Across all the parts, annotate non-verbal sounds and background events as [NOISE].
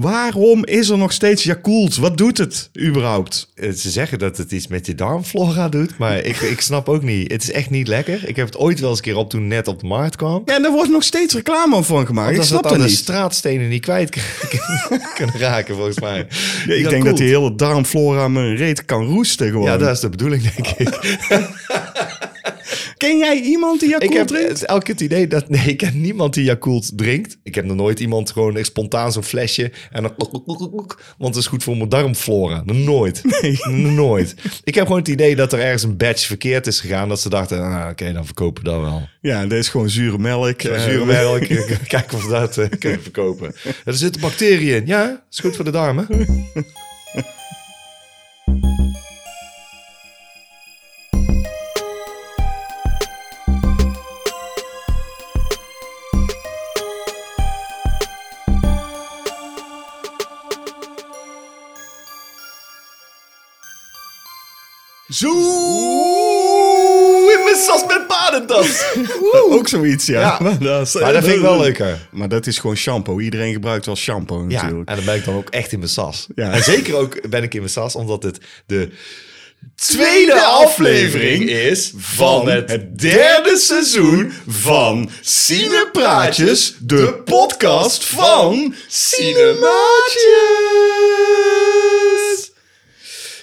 Waarom is er nog steeds Yakult? Wat doet het überhaupt? Eh, Ze zeggen dat het iets met je darmflora doet, maar ik, [LAUGHS] ik snap ook niet. Het is echt niet lekker. Ik heb het ooit wel eens een keer op toen net op de markt kwam. Ja, en daar wordt nog steeds reclame van gemaakt. ik snap dat de niet. straatstenen niet kwijt kunnen- [LAUGHS] kunnen raken, volgens mij. Ja, ik denk dat die hele darmflora mijn reet kan roesten gewoon. Ja, dat is de bedoeling, denk ik. [LAUGHS] Ken jij iemand die Yakult Ik heb drinkt? elke keer het idee dat... Nee, ik ken niemand die Yakult drinkt. Ik heb nog nooit iemand gewoon echt spontaan zo'n flesje... en dan... Want het is goed voor mijn darmflora. Nooit. Nog Nooit. Ik heb gewoon het idee dat er ergens een batch verkeerd is gegaan... dat ze dachten, ah, oké, dan verkopen we dat wel. Ja, dat is gewoon zure melk. Ja, Eh, zure [LAUGHS] melk. [LAUGHS] Kijk of we dat eh, kunnen verkopen. Er zitten bacteriën in. Ja, is goed voor de darmen. Zo! in mijn sas met padentas. Ook zoiets, ja. Ja. [LAUGHS] Maar, dat is, Maar dat vind ik wel leuker. Maar dat is gewoon shampoo. Iedereen gebruikt wel shampoo Ja, natuurlijk. en dan ben ik dan ook echt in mijn sas. Ja. En zeker ook ben ik in mijn sas, omdat het de tweede aflevering is van het derde seizoen van Cinepraatjes, de podcast van Cinemaatjes.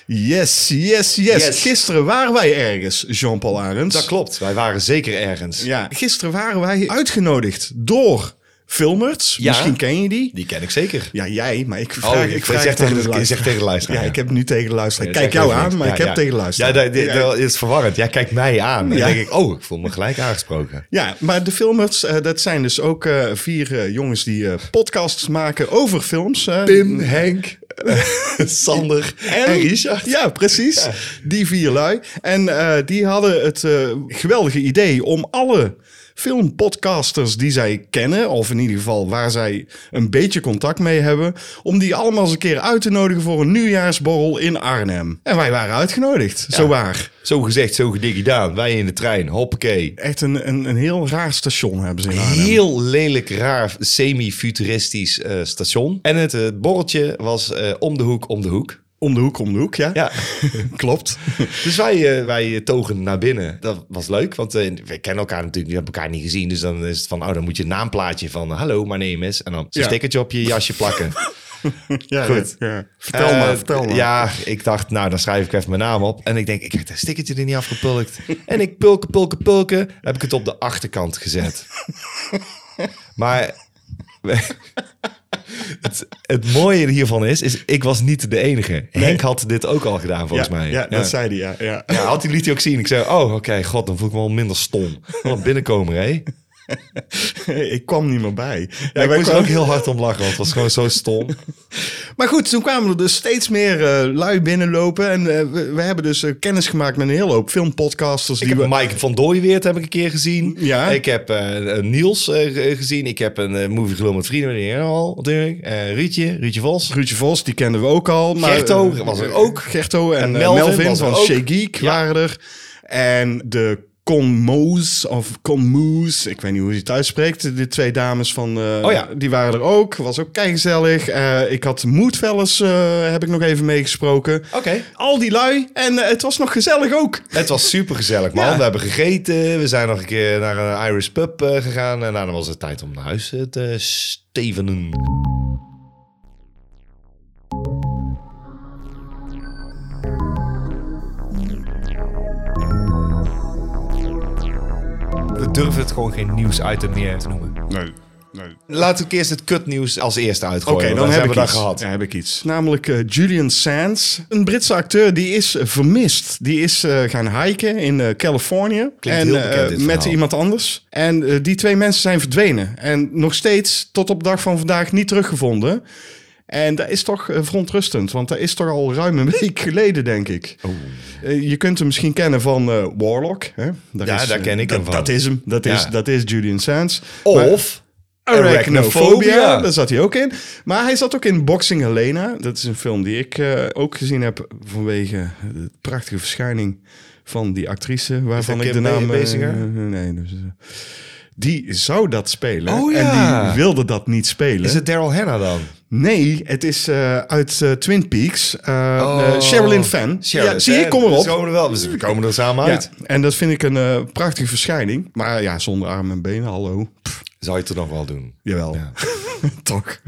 Yes, yes, yes, Yes. Gisteren waren wij ergens, Jean-Paul Arends. Dat klopt, wij waren zeker ergens. Ja, gisteren waren wij uitgenodigd door filmers. Ja. Misschien ken je die. Die ken ik zeker. Ja, jij, maar ik vraag, Oh, ik vraag zeg tegen de- zeg tegen de luisteraar, Ja, ja. ik heb nu tegen de luisteraar. Ja, Kijk jou aan, niet. maar ik heb tegen de luisteraar. Ja, dat, is verwarrend. Jij kijkt mij aan. En dan denk ik, oh, ik voel me gelijk aangesproken. Ja, maar de filmers, eh, dat zijn dus ook eh, vier eh, jongens die podcasts maken over films. Pim, Henk, [LAUGHS] Sander en, Richard. Ja, precies. Die vier lui. En eh, die hadden het eh, geweldige idee om alle filmpodcasters die zij kennen, of in ieder geval waar zij een beetje contact mee hebben, om die allemaal eens een keer uit te nodigen voor een nieuwjaarsborrel in Arnhem. En wij waren uitgenodigd, zo waar. Zo gezegd, zo gedaan. Wij in de trein, hoppakee. Echt een, een, een heel raar station hebben ze in Arnhem. Heel lelijk, raar, semi-futuristisch eh, station. En het eh, borreltje was eh, om de hoek, om de hoek. Om de hoek, om de hoek, ja. Ja, [LAUGHS] Klopt. dus wij, eh, wij togen naar binnen. Dat was leuk, want eh, we kennen elkaar natuurlijk, we hebben elkaar niet gezien. Dus dan is het van, oh, dan moet je een naamplaatje van, eh, hallo, my name is. En dan zo'n Ja. stickertje op je jasje plakken. [LAUGHS] Ja, Goed. Ja. Vertel Eh, maar, vertel maar. Ja, ik dacht, nou, dan schrijf ik even mijn naam op. En ik denk, ik heb dat stickertje er niet afgepulkt. en ik pulken, pulken, pulken. heb ik het op de achterkant gezet. [LAUGHS] maar het, het mooie hiervan is, is, ik was niet de enige. Henk had dit ook al gedaan, volgens ja, mij. Ja, dat zei hij, ja. ja. Ja, had hij liet hij ook zien. Ik zei, oh, oké, god, dan voel ik me wel minder stom. Wat een binnenkomer, hè? [LAUGHS] ik kwam niet meer bij. Ja, ik moest kwamen- ook heel hard om lachen, want het was gewoon zo stom. [LAUGHS] Maar goed, toen kwamen er dus steeds meer eh, lui binnenlopen. En eh, we, we hebben dus eh, kennis gemaakt met een hele hoop filmpodcasters. Ik die heb we... Mike van Dooiweert heb ik een keer gezien. Ja. Ik heb Niels gezien. Ik heb een movie gelul met vrienden. Die al, natuurlijk. Rietje, Rietje Vos. Ruudje Vos, die kenden we ook al. Maar, Gerto was er ook. Gerto en, En Melvin van. Shea Geek Ja. waren er. En de Conmoes, of Conmoes, ik weet niet hoe je het uitspreekt. De twee dames van, eh, Oh ja. die waren er ook. Was ook keigezellig. Eh ik had Moodfellas, eh heb ik nog even meegesproken. Oké. Al die lui. En het was nog gezellig ook. Het was super gezellig, man. Ja. We hebben gegeten. We zijn nog een keer naar een Irish pub gegaan. En nou, dan was het tijd om naar huis te stevenen. We durven het gewoon geen nieuwsitem meer te noemen. Nee, nee. Laten we eerst het kutnieuws als eerste Oké, uitgooien. dan want heb we ik dat iets. gehad. Ja, heb ik iets. Namelijk eh, Julian Sands, een Britse acteur, die is eh, vermist. Die is eh, gaan hiken in eh, Californië. Klinkt en, heel bekend, dit met iemand anders. En die twee mensen zijn verdwenen. En nog steeds tot op de dag van vandaag niet teruggevonden. En dat is toch eh, verontrustend, want dat is toch al ruim een [LAUGHS] week geleden, denk ik. Eh, je kunt hem misschien kennen van eh, Warlock. Hè? Daar Ja, daar ken ik hem van. Dat is hem. Dat is, Ja. dat is Julian Sands. Of Arachnophobia, daar zat hij ook in. Maar hij zat ook in Boxing Helena. Dat is een film die ik ook gezien heb vanwege de prachtige verschijning van die actrice. Waarvan ik de naam... eh, Basinger? nee, dus, die zou dat spelen. Oh, En die wilde dat niet spelen. is het Daryl Hannah dan? Nee, het is eh, uit eh, Twin Peaks. Eh Oh. Sherilyn. Sherilyn, ja, zie je, ik kom erop. We komen er wel. We komen er samen uit. Ja, en dat vind ik een prachtige verschijning. Maar ja, zonder armen en benen, hallo. Pff, Zou je het er nog wel doen? jawel, Ja. [LAUGHS] [LAUGHS] toch.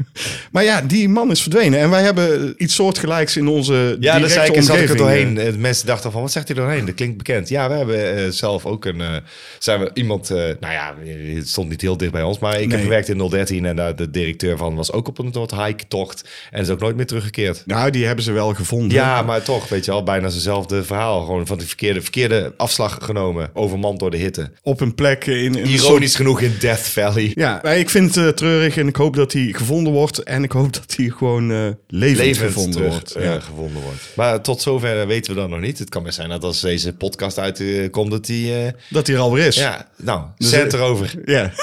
Maar ja, die man is verdwenen. En wij hebben iets soortgelijks in onze Ja, daar zei ik, zat ik er omgeving, doorheen. eh. Eh, Mensen dachten van, wat zegt hij doorheen? Dat klinkt bekend. Ja, we hebben eh, zelf ook een... eh, zijn we iemand... nou ja, het stond niet heel dicht bij ons. Maar ik heb gewerkt in 013 en daar de directeur van was ook op een soort hike-tocht. En is ook nooit meer teruggekeerd. Nou, die hebben ze wel gevonden. Ja, maar toch, weet je wel, bijna hetzelfde verhaal. Gewoon van de verkeerde, verkeerde afslag genomen. Overmand door de hitte. Op een plek in... in een soort- Ironisch genoeg in Death Valley. Ja, ik vind het treurig en ik hoop dat hij gevonden wordt. En ik hoop dat hij gewoon eh levend, Levend gevonden terug, wordt. eh, Ja. gevonden wordt. Maar tot zover weten we dat nog niet. Het kan best zijn dat als deze podcast uitkomt, dat die... eh, Dat hij er alweer is. ja, nou, Dus, eh, erover. Ja. [LAUGHS]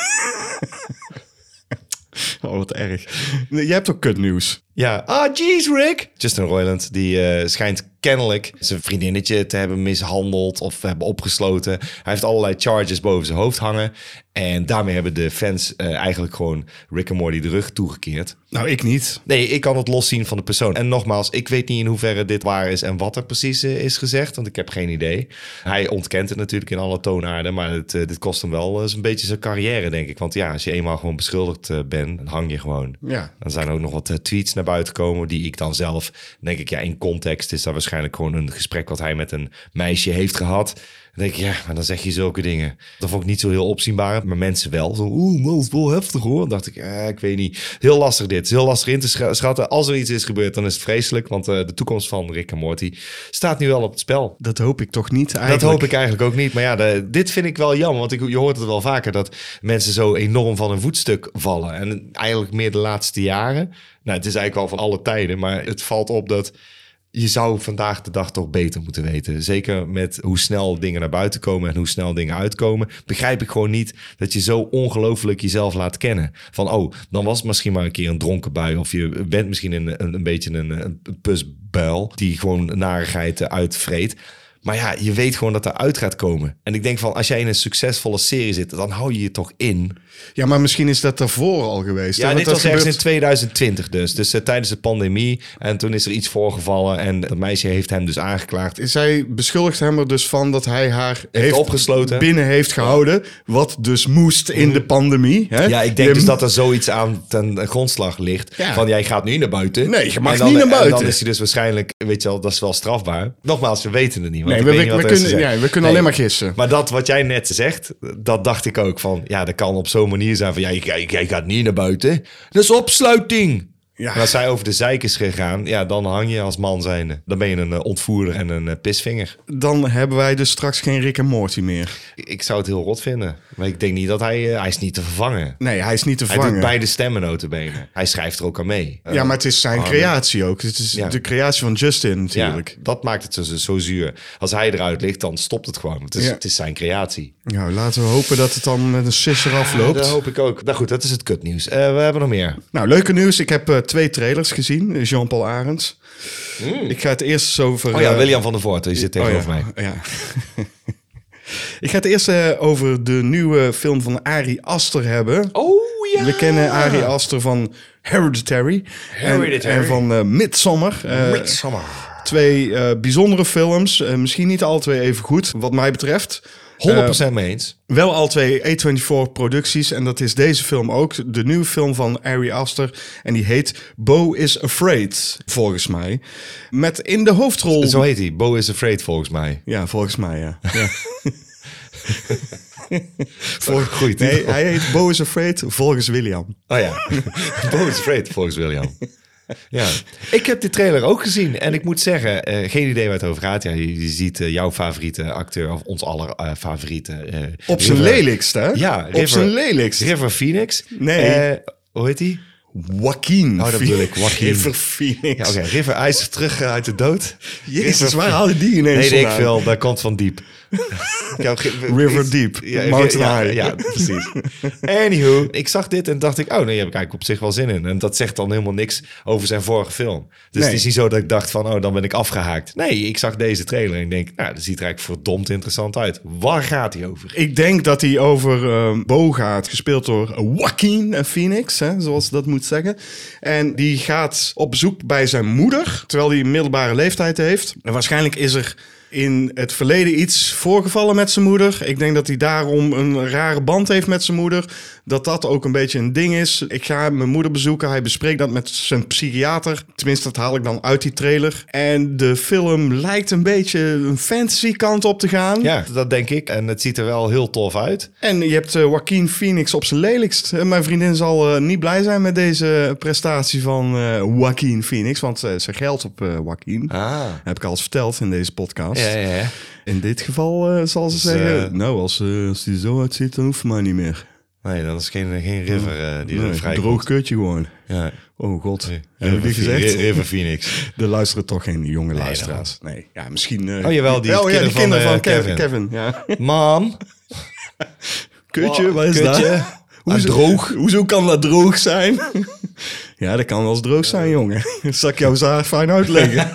oh, wat erg. Jij hebt ook kutnieuws. Ja, ah, jeez, Rick. Justin Roiland, die eh, schijnt kennelijk zijn vriendinnetje te hebben mishandeld of hebben opgesloten. Hij heeft allerlei charges boven zijn hoofd hangen. En daarmee hebben de fans eh, eigenlijk gewoon Rick en Morty de rug toegekeerd. Nou, ik niet. Nee, ik kan het loszien van de persoon. En nogmaals, ik weet niet in hoeverre dit waar is en wat er precies eh, is gezegd, want ik heb geen idee. Hij ontkent het natuurlijk in alle toonaarden, maar het, eh, dit kost hem wel eens een beetje zijn carrière, denk ik. Want ja, als je eenmaal gewoon beschuldigd bent, dan hang je gewoon. Ja. Dan zijn er ook nog wat tweets naar buiten gekomen, die ik dan zelf, denk ik, ja, in context is dat waarschijnlijk gewoon een gesprek wat hij met een meisje heeft gehad. Dan denk ik, ja, maar dan zeg je zulke dingen. Dat vond ik niet zo heel opzienbaar, maar mensen wel. Zo, oeh, dat is wel heftig hoor. Dan dacht ik, eh, ik weet niet. Heel lastig dit. Is heel lastig in te scha- schatten. Als er iets is gebeurd, dan is het vreselijk. Want eh, de toekomst van Rick en Morty staat nu wel op het spel. Dat hoop ik toch niet eigenlijk. Dat hoop ik eigenlijk ook niet. Maar ja, de- dit vind ik wel jammer. Want ik, je hoort het wel vaker dat mensen zo enorm van een voetstuk vallen. En eigenlijk meer de laatste jaren. Nou, het is eigenlijk al van alle tijden. Maar het valt op dat je zou vandaag de dag toch beter moeten weten. Zeker met hoe snel dingen naar buiten komen en hoe snel dingen uitkomen. Begrijp ik gewoon niet dat je zo ongelooflijk jezelf laat kennen. Van, oh, dan was het misschien maar een keer een dronken bui. Of je bent misschien een, een, beetje een, een pusbuil die gewoon narigheid uitvreet. Maar ja, je weet gewoon dat er uit gaat komen. En ik denk van, als jij in een succesvolle serie zit, dan hou je je toch in. Ja, maar misschien is dat daarvoor al geweest. Ja, dit was ergens in gebeurt- 2020 dus. Dus eh, tijdens de pandemie. En toen is er iets voorgevallen. En dat meisje heeft hem dus aangeklaagd. Zij beschuldigt hem er dus van dat hij haar heeft, opgesloten. binnen heeft gehouden. Wat dus moest in de pandemie. Hè? Ja, ik denk Je- dus dat er zoiets aan ten grondslag ligt. Ja. Van jij gaat nu naar buiten. Nee, je mag En dan- niet naar En buiten. dan is hij dus waarschijnlijk, weet je wel, dat is wel strafbaar. Nogmaals, we weten het niet. Want Nee, we, we, niet kunnen, ja, we kunnen Nee. alleen maar gissen. Maar dat wat jij net zegt, dat dacht ik ook van, ja, dat kan op zo'n manier zijn van, ja, jij, jij gaat niet naar buiten. Dat is opsluiting. Ja. Maar als zij over de zeik is gegaan, ja, dan hang je als man zijnde. Dan ben je een eh, ontvoerder en een eh, pisvinger. Dan hebben wij dus straks geen Rick en Morty meer. Ik, zou het heel rot vinden. Maar ik denk niet dat hij, eh, hij is niet te vervangen. Nee, hij is niet te Hij vangen. doet beide stemmen notabene. Hij schrijft er ook aan mee. Ja, maar het is zijn creatie ook. Het is Ja. de creatie van Justin natuurlijk. Ja, dat maakt het zo, zo zuur. Als hij eruit ligt, dan stopt het gewoon. Het is, Ja. het is zijn creatie. Nou, laten we hopen dat het dan met een sisser afloopt. Dat hoop ik ook. Nou goed, dat is het kutnieuws. Eh, we hebben nog meer. Nou, leuke nieuws. Ik heb twee trailers gezien. Jean-Paul Arends. Ik ga het eerst over... Oh ja, eh, William van der Voort, die zit oh tegenover ja, mij. [LAUGHS] Ja. Ik ga het eerst eh, over de nieuwe film van Ari Aster hebben. Oh ja! We kennen Ari Aster van Hereditary. En- Hereditary. En, van eh Midsommar. Midsommar. Twee bijzondere films. Misschien niet alle twee even goed, wat mij betreft. 100% mee eens. Wel al twee A24 producties. En dat is deze film ook. De nieuwe film van Ari Aster. En die heet Bo is Afraid, volgens mij. Met in de hoofdrol... Zo heet hij. Bo is Afraid volgens mij. Ja, volgens mij, ja. ja. [LAUGHS] Voor, Goed. Nee, hij heet Bo is Afraid, volgens William. Oh ja. [LAUGHS] Bo is Afraid volgens William. [LAUGHS] Ja, ik heb die trailer ook gezien en ik moet zeggen, eh, geen idee waar het over gaat. Ja, je, je ziet eh, jouw favoriete acteur, of ons aller eh, favoriete. Op zijn River- lelijkst, hè? Ja, Op River- zijn lelijkst. River Phoenix. Nee. Hoe heet die? Joaquin. Oh, dat bedoel ik, Joaquin. River Phoenix. Ja, oké. River Hij is terug uit de dood. Jezus, waar haalde die ineens Nee, nee, ik veel. Dat komt van diep. River Deep, Ja, Mountain ja, High. Ja, precies. Anywho, ik zag dit en dacht ik, oh nee, heb ik eigenlijk op zich wel zin in. En dat zegt dan helemaal niks over zijn vorige film. Dus Nee. het is niet zo dat ik dacht van, oh, dan ben ik afgehaakt. Nee, ik zag deze trailer en ik denk, nou, dat ziet er eigenlijk verdomd interessant uit. Waar gaat hij over? Ik denk dat hij over ehm Bo gaat, gespeeld door Joaquin Phoenix, hè, zoals dat moet zeggen. En die gaat op bezoek bij zijn moeder, terwijl hij een middelbare leeftijd heeft. En waarschijnlijk is er in het verleden iets voorgevallen met zijn moeder. Ik denk dat hij daarom een rare band heeft met zijn moeder. Dat dat ook een beetje een ding is. Ik ga mijn moeder bezoeken. Hij bespreekt dat met zijn psychiater. Tenminste, dat haal ik dan uit die trailer. En de film lijkt een beetje een fantasy kant op te gaan. Ja, dat denk ik. En het ziet er wel heel tof uit. En je hebt uh, Joaquin Phoenix op zijn lelijkst. Mijn vriendin zal uh, niet blij zijn met deze prestatie van Joaquin Phoenix. Want ze geldt op Joaquin. Ah. Heb ik al eens verteld in deze podcast. Ja, ja, ja. In dit geval zal ze Dus, zeggen... nou, als, als die zo uitziet, dan hoeft mij niet meer. Nee, dat is geen, geen river uh, die nee, er vrij droog kutje gewoon. Ja. Oh god. Nee, Heb ik die River, gezegd? River Phoenix. [LAUGHS] Er luisteren toch geen jonge luisteraars. Nee, ja, misschien... uh, Oh, jawel, die oh, ja, die kinderen van, van, eh, Kevin. Kevin. Ja. Mam. [LAUGHS] Kutje, wat is Kutje. dat? [LAUGHS] Hoezo, droog? Hoezo kan dat droog zijn? ja, dat kan wel eens droog zijn, jongen. Dat zal ik jou zo fijn uitleggen.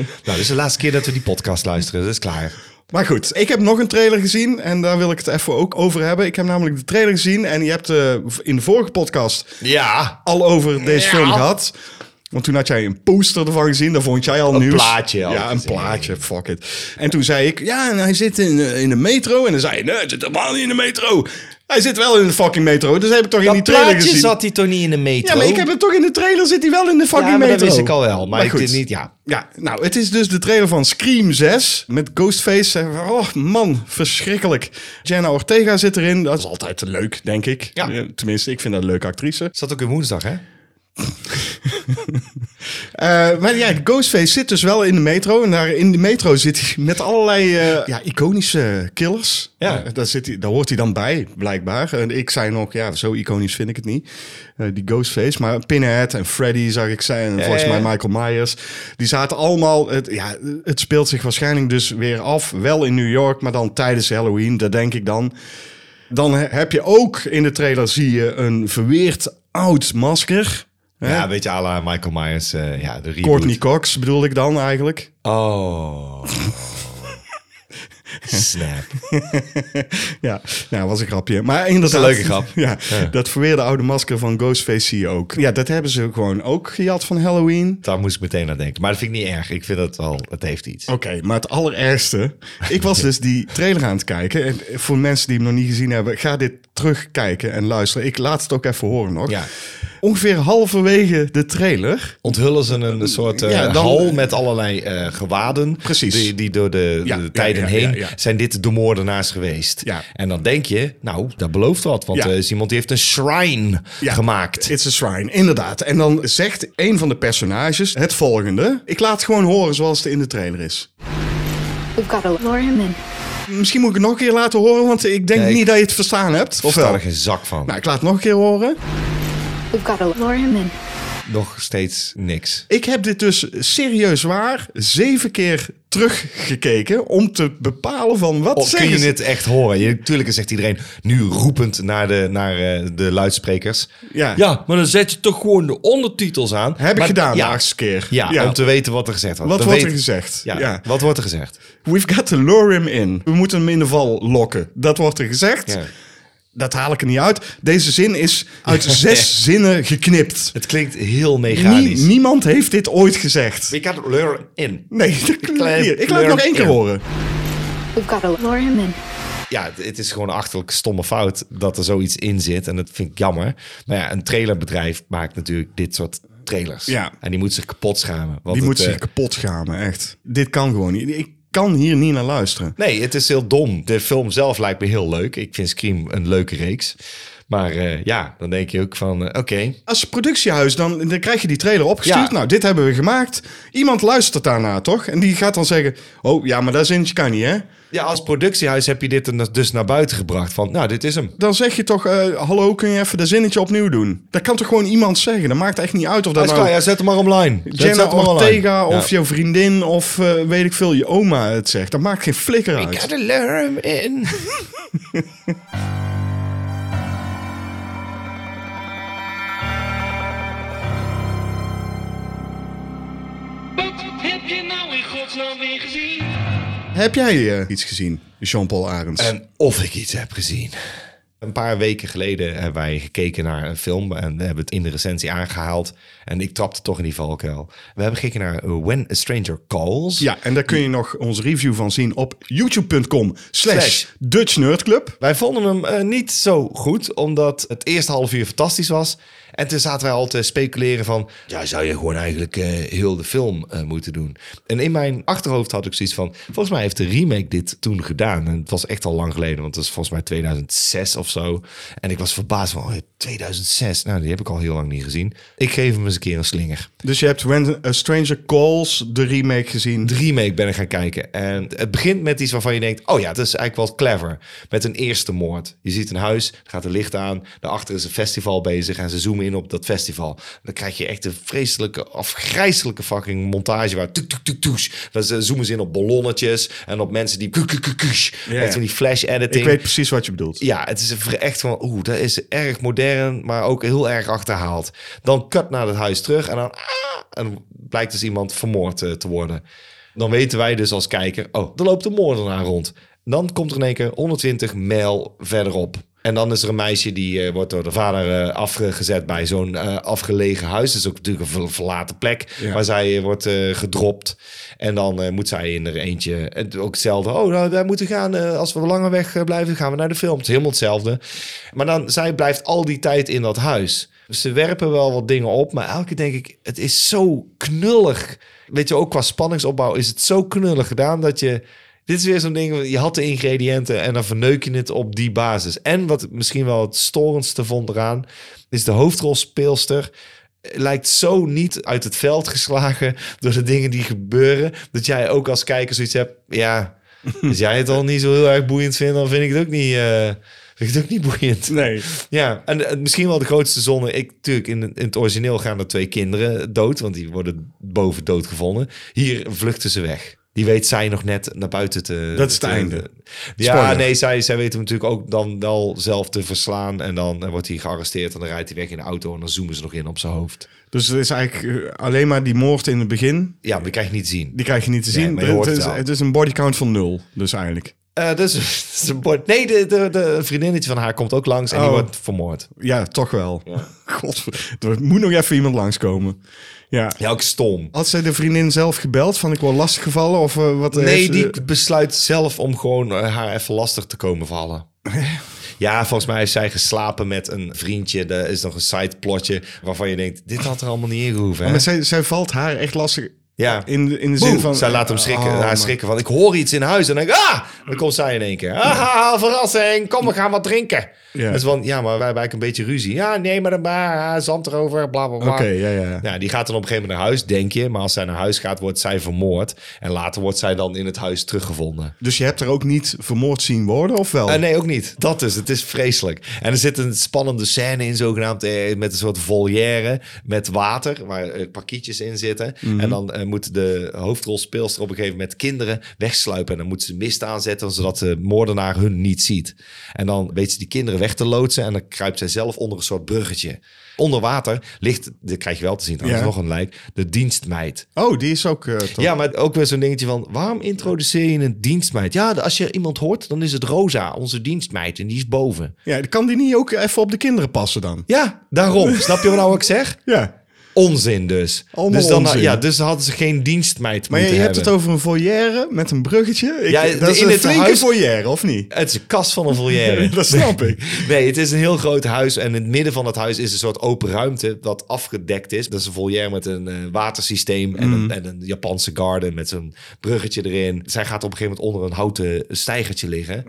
Nou, dit is de laatste keer dat we die podcast luisteren. Dat is klaar. Maar goed, ik heb nog een trailer gezien en daar wil ik het even ook over hebben. Ik heb namelijk de trailer gezien en je hebt uh, in de vorige podcast Ja. al over deze Ja. film gehad. Want toen had jij een poster ervan gezien, daar vond jij al Een nieuws. plaatje al Ja, een gezien. plaatje, fuck it. En toen zei ik, ja, en hij zit in, eh, in de metro. En dan zei je, nee, hij zit helemaal niet in de metro. Hij zit wel in de fucking metro, dus heb ik toch in die Dat trailer gezien. zat hij toch niet in de metro? Ja, maar ik heb het toch in de trailer, zit hij wel in de fucking Ja, maar metro. dat wist ik al wel. Maar, ik goed. dit niet, ja. Ja, nou, het is dus de trailer van Scream 6 met Ghostface. Oh man, verschrikkelijk. Jenna Ortega zit erin. Dat is altijd leuk, denk ik. Ja. Eh, Tenminste, ik vind dat een leuke actrice. Zat ook in woensdag, hè? [LAUGHS] Eh, maar ja, Ghostface zit dus wel in de metro. En daar in de metro zit hij met allerlei eh, ja, iconische killers. Ja. Eh, daar, zit hij, daar hoort hij dan bij, blijkbaar. En ik zei nog, ja, zo iconisch vind ik het niet. Die Ghostface. Maar Pinhead en Freddy zag ik zijn. En Ja, volgens mij. Michael Myers. Die zaten allemaal... Het, ja, het speelt zich waarschijnlijk dus weer af. Wel in New York, maar dan tijdens Halloween. Dat denk ik dan. Dan he- heb je ook in de trailer zie je een verweerd oud masker. Ja, weet je, à la Michael Myers, eh, ja, de reboot. Courtney Cox bedoel ik dan eigenlijk. Oh. [LAUGHS] Snap. [LAUGHS] ja, nou was een grapje. Maar inderdaad, een leuke grap. [LAUGHS] Ja, dat verweerde oude masker van Ghostface zie je ook. Ja, dat hebben ze gewoon ook gejat van Halloween. Daar moest ik meteen aan denken. Maar dat vind ik niet erg. Ik vind dat wel, het heeft iets. Oké, maar het allerergste. Ik was dus die trailer aan het kijken. En voor mensen die hem nog niet gezien hebben, ga dit terugkijken en luisteren. Ik laat het ook even horen nog. Ja. Ongeveer halverwege de trailer. Onthullen ze een soort eh, Ja, dan- hal met allerlei eh, gewaden. Precies. Die, die door de, Ja, de ja, tijden ja, heen ja, ja. zijn dit de moordenaars geweest. Ja. En dan denk je, nou, dat belooft wat. Want Ja. er is iemand die heeft een shrine Ja, gemaakt. It's a shrine, inderdaad. En dan zegt een van de personages het volgende. Ik laat het gewoon horen zoals het in de trailer is. We've got to lure him in. Misschien moet ik het nog een keer laten horen, want ik denk niet dat je het verstaan hebt. Of wel? er geen zak van. Nou, ik laat het nog een keer horen. We've got to lure him in. Nog steeds niks. Ik heb dit dus serieus waar zeven keer teruggekeken om te bepalen van wat Of kun zeggen je ze. het echt horen? Je, natuurlijk zegt iedereen nu roepend naar de, naar, eh, de luidsprekers. Ja. ja, maar dan zet je toch gewoon de ondertitels aan. Heb ik gedaan de ja, laatste keer. ja, om te weten wat er gezegd wordt. Wat Dan wordt er gezegd? Ja, Ja. wat wordt er gezegd? We've got to lure him in. We moeten hem in de val lokken. Dat wordt er gezegd. Dat haal ik er niet uit. Deze zin is uit [LAUGHS] zes zinnen geknipt. Het klinkt heel Nie- mechanisch. niemand heeft dit ooit gezegd. We got lure in. Nee, dat klopt Klein niet. Ik laat het nog één keer horen. We've got to lure him in. Ja, het- het is gewoon een achterlijke stomme fout dat er zoiets in zit. En dat vind ik jammer. Maar ja, een trailerbedrijf maakt natuurlijk dit soort trailers. Ja. En die moet zich kapot schamen. Want Die het, moet zich eh, kapot schamen, echt. Dit kan gewoon niet. Ik kan hier niet naar luisteren. Nee, het is heel dom. De film zelf lijkt me heel leuk. Ik vind Scream een leuke reeks. Maar eh, ja, dan denk je ook van, eh, oké. Als productiehuis, dan, dan krijg je die trailer opgestuurd. Ja. Nou, dit hebben we gemaakt. Iemand luistert daarna, toch? En die gaat dan zeggen... Oh, ja, maar dat zinnetje kan niet, hè? Ja, als productiehuis heb je dit dus naar buiten gebracht. Van, nou, dit is hem. Dan zeg je toch... eh, Hallo, kun je even dat zinnetje opnieuw doen? Dat kan toch gewoon iemand zeggen? Dat maakt echt niet uit of dat Dat is nou... klaar, ja, zet hem maar online. Jenna zet hem maar online. Ortega of Ja. jouw vriendin of eh, weet ik veel, je oma het zegt. Dat maakt geen flikker Ik uit. ga de lure in. [LAUGHS] Wat heb je nou in godsnaam weer gezien? Heb jij eh, iets gezien, Jean-Paul Arends? En of ik iets heb gezien. Een paar weken geleden hebben wij gekeken naar een film en we hebben het in de recensie aangehaald. En ik trapte toch in die valkuil. We hebben gekeken naar When a Stranger Calls. Ja, en daar kun je nog onze review van zien op youtube.com slash Slash. Dutch Nerd Club. Wij vonden hem eh, niet zo goed, omdat het eerste half uur fantastisch was. En toen zaten wij al te speculeren van... ja, zou je gewoon eigenlijk eh, heel de film eh, moeten doen? En in mijn achterhoofd had ik zoiets van... volgens mij heeft de remake dit toen gedaan. En het was echt al lang geleden, want het is volgens mij 2006 of zo. En ik was verbaasd van, oh, 2006? Nou, die heb ik al heel lang niet gezien. Ik geef hem eens een keer een slinger. Dus je hebt When a Stranger Calls, de remake, gezien. De remake ben ik gaan kijken. En het begint met iets waarvan je denkt... oh ja, het is eigenlijk wel clever. Met een eerste moord. Je ziet een huis, gaat een licht aan. Daarachter is een festival bezig en ze zoomen in op dat festival. Dan krijg je echt een vreselijke, afgrijzelijke fucking montage... waar tuk, tuk, tuk, toes. Dan ze- zoomen ze in op ballonnetjes en op mensen die... kuk, kuk, kush. Echt van die flash editing. Ik weet precies wat je bedoelt. Ja, het is echt van, oeh, dat is erg modern, maar ook heel erg achterhaald. Dan cut naar het huis terug en dan, ah, en blijkt dus iemand vermoord eh, te worden. Dan weten wij dus als kijker, oh, er loopt een moordenaar rond. Dan komt er in één keer 120 mijl verderop. En dan is er een meisje die eh, wordt door de vader eh, afgezet bij zo'n eh, afgelegen huis. Dat is ook natuurlijk een ver- verlaten plek Ja. waar zij wordt gedropt. En dan moet zij in er eentje, en ook hetzelfde. Oh, nou, wij moeten gaan, als we langer weg blijven, gaan we naar de film. Het is helemaal hetzelfde. Maar dan, zij blijft al die tijd in dat huis. Dus ze werpen wel wat dingen op, maar elke keer denk ik, het is zo knullig. Weet je, ook qua spanningsopbouw is het zo knullig gedaan dat je... Dit is weer zo'n ding, je had de ingrediënten en dan verneuk je het op die basis. En wat ik misschien wel het storendste vond eraan, is de hoofdrolspeelster lijkt zo niet uit het veld geslagen [LAUGHS] door de dingen die gebeuren, dat jij ook als kijker zoiets hebt, ja, als jij het al niet zo heel erg boeiend vindt, dan vind ik het ook niet, eh, vind ik het ook niet boeiend. Nee. Ja, en eh, misschien wel de grootste zonde. Ik, natuurlijk, in, in het origineel gaan er twee kinderen dood, want die worden boven dood gevonden. Hier vluchten ze weg. Die weet zij nog net naar buiten te... Dat is het te- einde. Ja, Spoiler. nee, zij, zij weten hem natuurlijk ook dan wel zelf te verslaan. En dan eh, wordt hij gearresteerd en dan rijdt hij weg in de auto en dan zoomen ze nog in op zijn hoofd. Dus het is eigenlijk eh, alleen maar die moord in het begin. Ja, die krijg je niet te zien. Die krijg je niet te Nee, zien. hoort het, het is, het is een bodycount van nul, dus eigenlijk. Eh dus, [LAUGHS] dus een bord- nee, de, de, de vriendinnetje van haar komt ook langs en die Oh. wordt vermoord. Ja, toch wel. [LAUGHS] God, er moet nog even iemand langskomen. Ja. Ja, ook stom. Had zij de vriendin zelf gebeld van ik word lastiggevallen of eh, wat? Nee, heeft ze- die besluit zelf om gewoon eh, haar even lastig te komen vallen. [LAUGHS] Ja, volgens mij heeft zij geslapen met een vriendje. Er is nog een sideplotje waarvan je denkt, dit had er allemaal niet in gehoeven. Hè? Maar zij, zij valt haar echt lastig Ja. in, de- in de zin Boe, van... zij laat hem schrikken, Oh, haar maar- schrikken van, ik hoor iets in huis. En dan denk ik, ah! Dan komt zij in één keer. Ah, verrassing, kom, we gaan wat drinken. Ja. Dat is van, ja, maar wij hebben eigenlijk een beetje ruzie. Ja, nee, maar dan ah, zand erover, bla, bla, bla. Oké, ja, ja. Ja, die gaat dan op een gegeven moment naar huis, denk je. Maar als zij naar huis gaat, wordt zij vermoord. En later wordt zij dan in het huis teruggevonden. Dus je hebt er ook niet vermoord zien worden, of wel? Eh, nee, ook niet. Dat is, het is vreselijk. En er zit een spannende scène in, zogenaamd, eh, met een soort volière met water, waar eh, pakietjes in zitten. Mhm. En dan eh, moet de hoofdrolspeelster op een gegeven moment kinderen wegsluipen. En dan moet ze mist aanzetten, zodat de moordenaar hun niet ziet. En dan weet ze die kinderen weg te loodsen en dan kruipt zij zelf onder een soort bruggetje. Onder water ligt, dit krijg je wel te zien, Ja. nog een lijk, de dienstmeid. Oh, die is ook... eh, Ja, maar ook weer zo'n dingetje van... waarom introduceer je een dienstmeid? Ja, als je iemand hoort, dan is het Rosa, onze dienstmeid. En die is boven. ja, kan die niet ook even op de kinderen passen dan? Ja, daarom. Snap je wat nou wat ik zeg? Ja. Onzin dus. Allemaal dus dan, onzin. Ja, dus hadden ze geen dienstmeid Maar je, moeten je hebt hebben. het over een foyer met een bruggetje. Ik, Ja, dat is in een het flinke huis- foyer, of niet? Het is een kast van een volière. [LAUGHS] Dat snap ik. Nee, het is een heel groot huis. En in het midden van het huis is een soort open ruimte dat afgedekt is. Dat is een volière met een eh, watersysteem en, Mm. een, en een Japanse garden met zo'n bruggetje erin. Zij gaat op een gegeven moment onder een houten stijgertje liggen.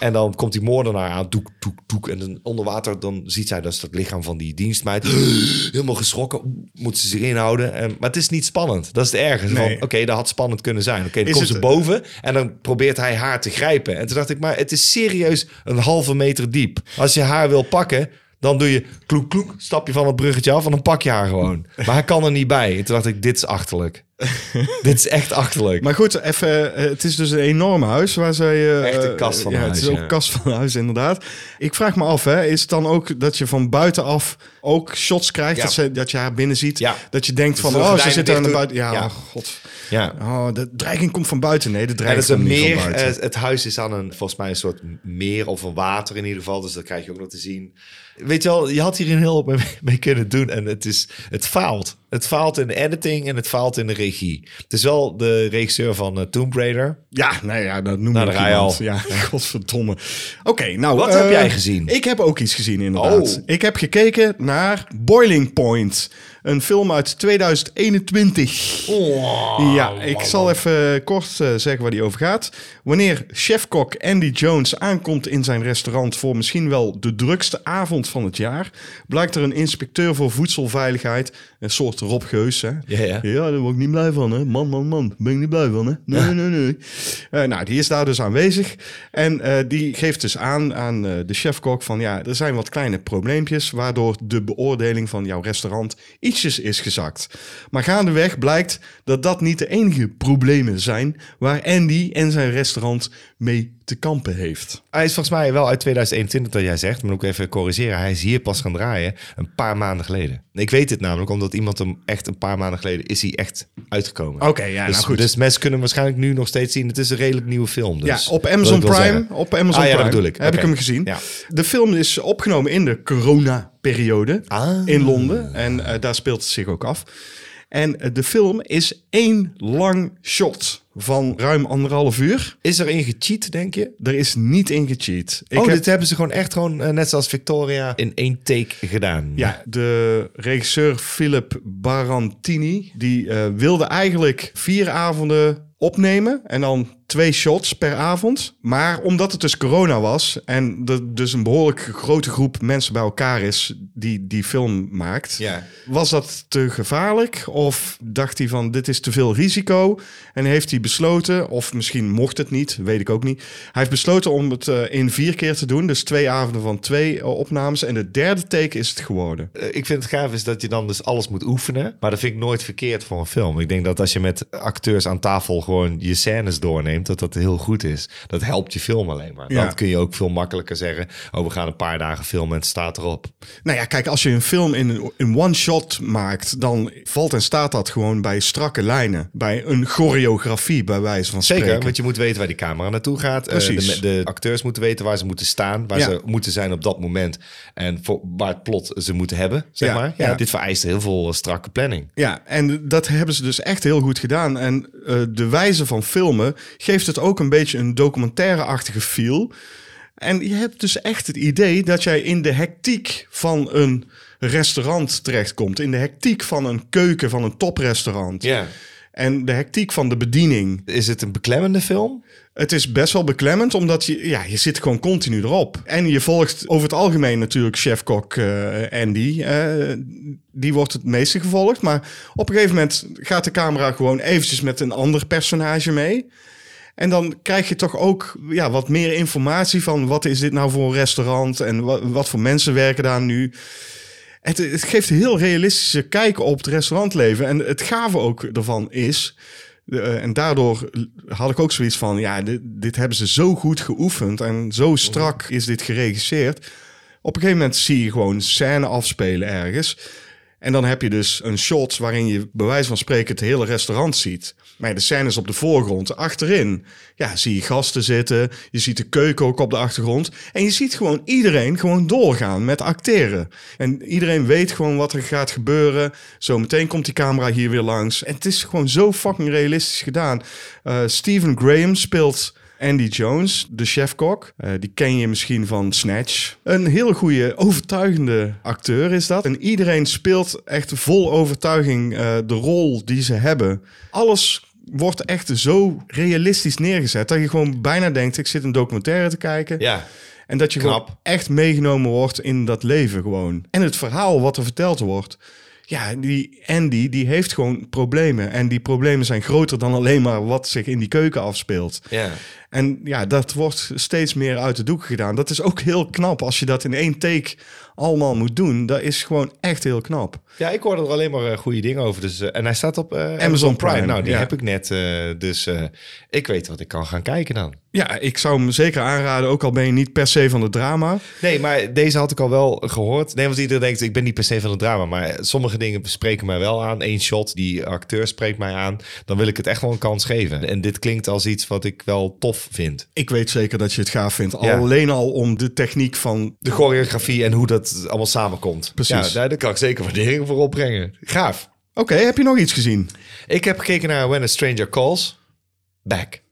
En dan komt die moordenaar aan, doek, doek, doek. En dan onder water, dan ziet zij dus het lichaam van die dienstmeid. [GASPS] Helemaal geschrokken, moet ze zich inhouden. En, maar het is niet spannend. Dat is het ergste. Nee. Van, Oké, dat had spannend kunnen zijn. Oké, dan Is komt het- ze boven en dan probeert hij haar te grijpen. En toen dacht ik, maar het is serieus een halve meter diep. Als je haar wil pakken, dan doe je kloek, kloek, stap je van het bruggetje af en dan pak je haar gewoon. Maar hij kan er niet bij. En toen dacht ik, dit is achterlijk. [LAUGHS] Dit is echt achterlijk. Maar goed, even, eh, het is dus een enorm huis waar zij... eh, Echt een eh, kast van ja, een Het huis, is ook ja. een kast van huis, inderdaad. Ik vraag me af, hè, is het dan ook dat je van buitenaf ook shots krijgt? Ja. Dat, ze, dat je haar binnen ziet? Dat je denkt van, de oh, ze zit daar naar doen. buiten. Ja, oh, god. ja. Oh, de dreiging komt van buiten. Nee, de dreiging komt niet van buiten. eh, het huis is aan een, volgens mij een soort meer of een water in ieder geval. Dus dat krijg je ook nog te zien. Weet je wel, je had hier een heel op mee, mee kunnen doen. En het, is, het faalt. Het faalt in de editing en het faalt in de regie. Het is wel de regisseur van eh, Tomb Raider. Ja, nou ja, dat noem Nou, ik daar al. Ja, [LAUGHS] godverdomme. Oké, nou... Wat eh, heb jij gezien? Ik heb ook iets gezien, inderdaad. Oh. Ik heb gekeken naar Boiling Point. Een film uit 2021. ja, ik zal even kort eh, zeggen waar die over gaat. Wanneer chefkok Andy Jones aankomt in zijn restaurant... voor misschien wel de drukste avond van het jaar... blijkt er een inspecteur voor voedselveiligheid... een soort Rob Geus, hè? Ja, ja. Ja, daar word ik niet blij van, hè. Man, man, man. Ben ik niet blij van, hè. Nee, nee, nee. Eh, nou, die is daar dus aanwezig. En eh, die geeft dus aan aan eh, de chefkok van... ja, er zijn wat kleine probleempjes... waardoor de beoordeling van jouw restaurant is gezakt. Maar gaandeweg blijkt dat dat niet de enige problemen zijn... waar Andy en zijn restaurant mee te kampen heeft. Hij is volgens mij wel uit 2021 dat jij zegt. Maar ook even corrigeren. Hij is hier pas gaan draaien een paar maanden geleden. Ik weet dit namelijk omdat iemand hem echt een paar maanden geleden is hij echt uitgekomen. Oké, ja, dus, nou goed. Dus mensen kunnen hem waarschijnlijk nu nog steeds zien. Het is een redelijk nieuwe film. Dus, ja, op Amazon ik Prime. zeggen. Op Amazon Ah, ja, Prime bedoel ik. heb ik hem gezien. Ja. De film is opgenomen in de corona-periode Ah. in Londen. En eh, daar speelt het zich ook af. En eh, de film is één lang shot van ruim anderhalf uur. Is er in gecheat, denk je? Er is niet in gecheat. Ik oh, heb- dit hebben ze gewoon echt gewoon, eh, net zoals Victoria, in één take gedaan. Ja, de regisseur Philip Barantini, die eh, wilde eigenlijk vier avonden opnemen en dan twee shots per avond. Maar omdat het dus corona was en er dus een behoorlijk grote groep mensen bij elkaar is die die film maakt, Ja. was dat te gevaarlijk? Of dacht hij van dit is te veel risico en heeft hij besloten, of misschien mocht het niet, weet ik ook niet. Hij heeft besloten om het eh, in vier keer te doen, dus twee avonden van twee eh, opnames en de derde take is het geworden. Eh, Ik vind het gaaf is dat je dan dus alles moet oefenen. Maar dat vind ik nooit verkeerd voor een film. Ik denk dat als je met acteurs aan tafel gewoon je scènes doorneemt, dat dat heel goed is. Dat helpt je film alleen maar. Ja. Dan kun je ook veel makkelijker zeggen, oh we gaan een paar dagen filmen en het staat erop. Nou ja, kijk, als je een film in, in one shot maakt, dan valt en staat dat gewoon bij strakke lijnen. Bij een choreografie, bij wijze van Zeker, spreken. want je moet weten waar die camera naartoe gaat. Eh, Precies. de, de acteurs moeten weten waar ze moeten staan, waar Ja. ze moeten zijn op dat moment. En voor, waar het plot ze moeten hebben, zeg Ja, maar. Ja, ja. dit vereist heel veel eh, strakke planning. Ja, en dat hebben ze dus echt heel goed gedaan. En eh, de wijze van filmen geeft het ook een beetje een documentaire-achtige feel. En je hebt dus echt het idee dat jij in de hectiek van een restaurant terechtkomt. In de hectiek van een keuken van een toprestaurant. Ja. En de hectiek van de bediening. Is het een beklemmende film? Het is best wel beklemmend, omdat je, ja, je zit gewoon continu erop. En je volgt over het algemeen natuurlijk chefkok eh Andy. eh, die wordt het meeste gevolgd. Maar op een gegeven moment gaat de camera gewoon eventjes met een ander personage mee. En dan krijg je toch ook ja, wat meer informatie van wat is dit nou voor een restaurant en wat, wat voor mensen werken daar nu. Het, geeft een heel realistische kijk op het restaurantleven. En het gave ook ervan is. eh, en daardoor had ik ook zoiets van: ja, dit, dit hebben ze zo goed geoefend. En zo strak is dit geregisseerd. Op een gegeven moment zie je gewoon scène afspelen ergens. En dan heb je dus een shot waarin je bij wijze van spreken het hele restaurant ziet. Maar de scène is op de voorgrond. Achterin ja, zie je gasten zitten. Je ziet de keuken ook op de achtergrond. En je ziet gewoon iedereen gewoon doorgaan met acteren. En iedereen weet gewoon wat er gaat gebeuren. Zometeen komt die camera hier weer langs. En het is gewoon zo fucking realistisch gedaan. Eh Stephen Graham speelt... Andy Jones, de chefkok. Eh, die ken je misschien van Snatch. Een hele goede, overtuigende acteur is dat. En iedereen speelt echt vol overtuiging eh, de rol die ze hebben. Alles wordt echt zo realistisch neergezet... dat je gewoon bijna denkt, ik zit een documentaire te kijken. Ja. En dat je gewoon echt meegenomen wordt in dat leven gewoon. En het verhaal wat er verteld wordt. Ja, die Andy, die heeft gewoon problemen. En die problemen zijn groter dan alleen maar wat zich in die keuken afspeelt. Ja. En ja, dat wordt steeds meer uit de doek gedaan. Dat is ook heel knap als je dat in één take allemaal moet doen. Dat is gewoon echt heel knap. Ja, ik hoorde er alleen maar eh, goede dingen over. Dus, eh, en hij staat op eh, Amazon, Prime. Prime, Nou, die ja. heb ik net. dus ik weet wat ik kan gaan kijken dan. Ja, ik zou hem zeker aanraden, ook al ben je niet per se van het drama. Nee, maar deze had ik al wel gehoord. Nee, want iedereen denkt, ik ben niet per se van het drama. Maar sommige dingen spreken mij wel aan. Eén shot, die acteur spreekt mij aan. Dan wil ik het echt wel een kans geven. En dit klinkt als iets wat ik wel tof vind. Ik weet zeker dat je het gaaf vindt. Ja. Alleen al om de techniek van... De choreografie en hoe dat allemaal samenkomt. Precies. Ja, daar, daar kan ik zeker waardering voor opbrengen. Gaaf. Oké, heb je nog iets gezien? Ik heb gekeken naar When a Stranger Calls. Back.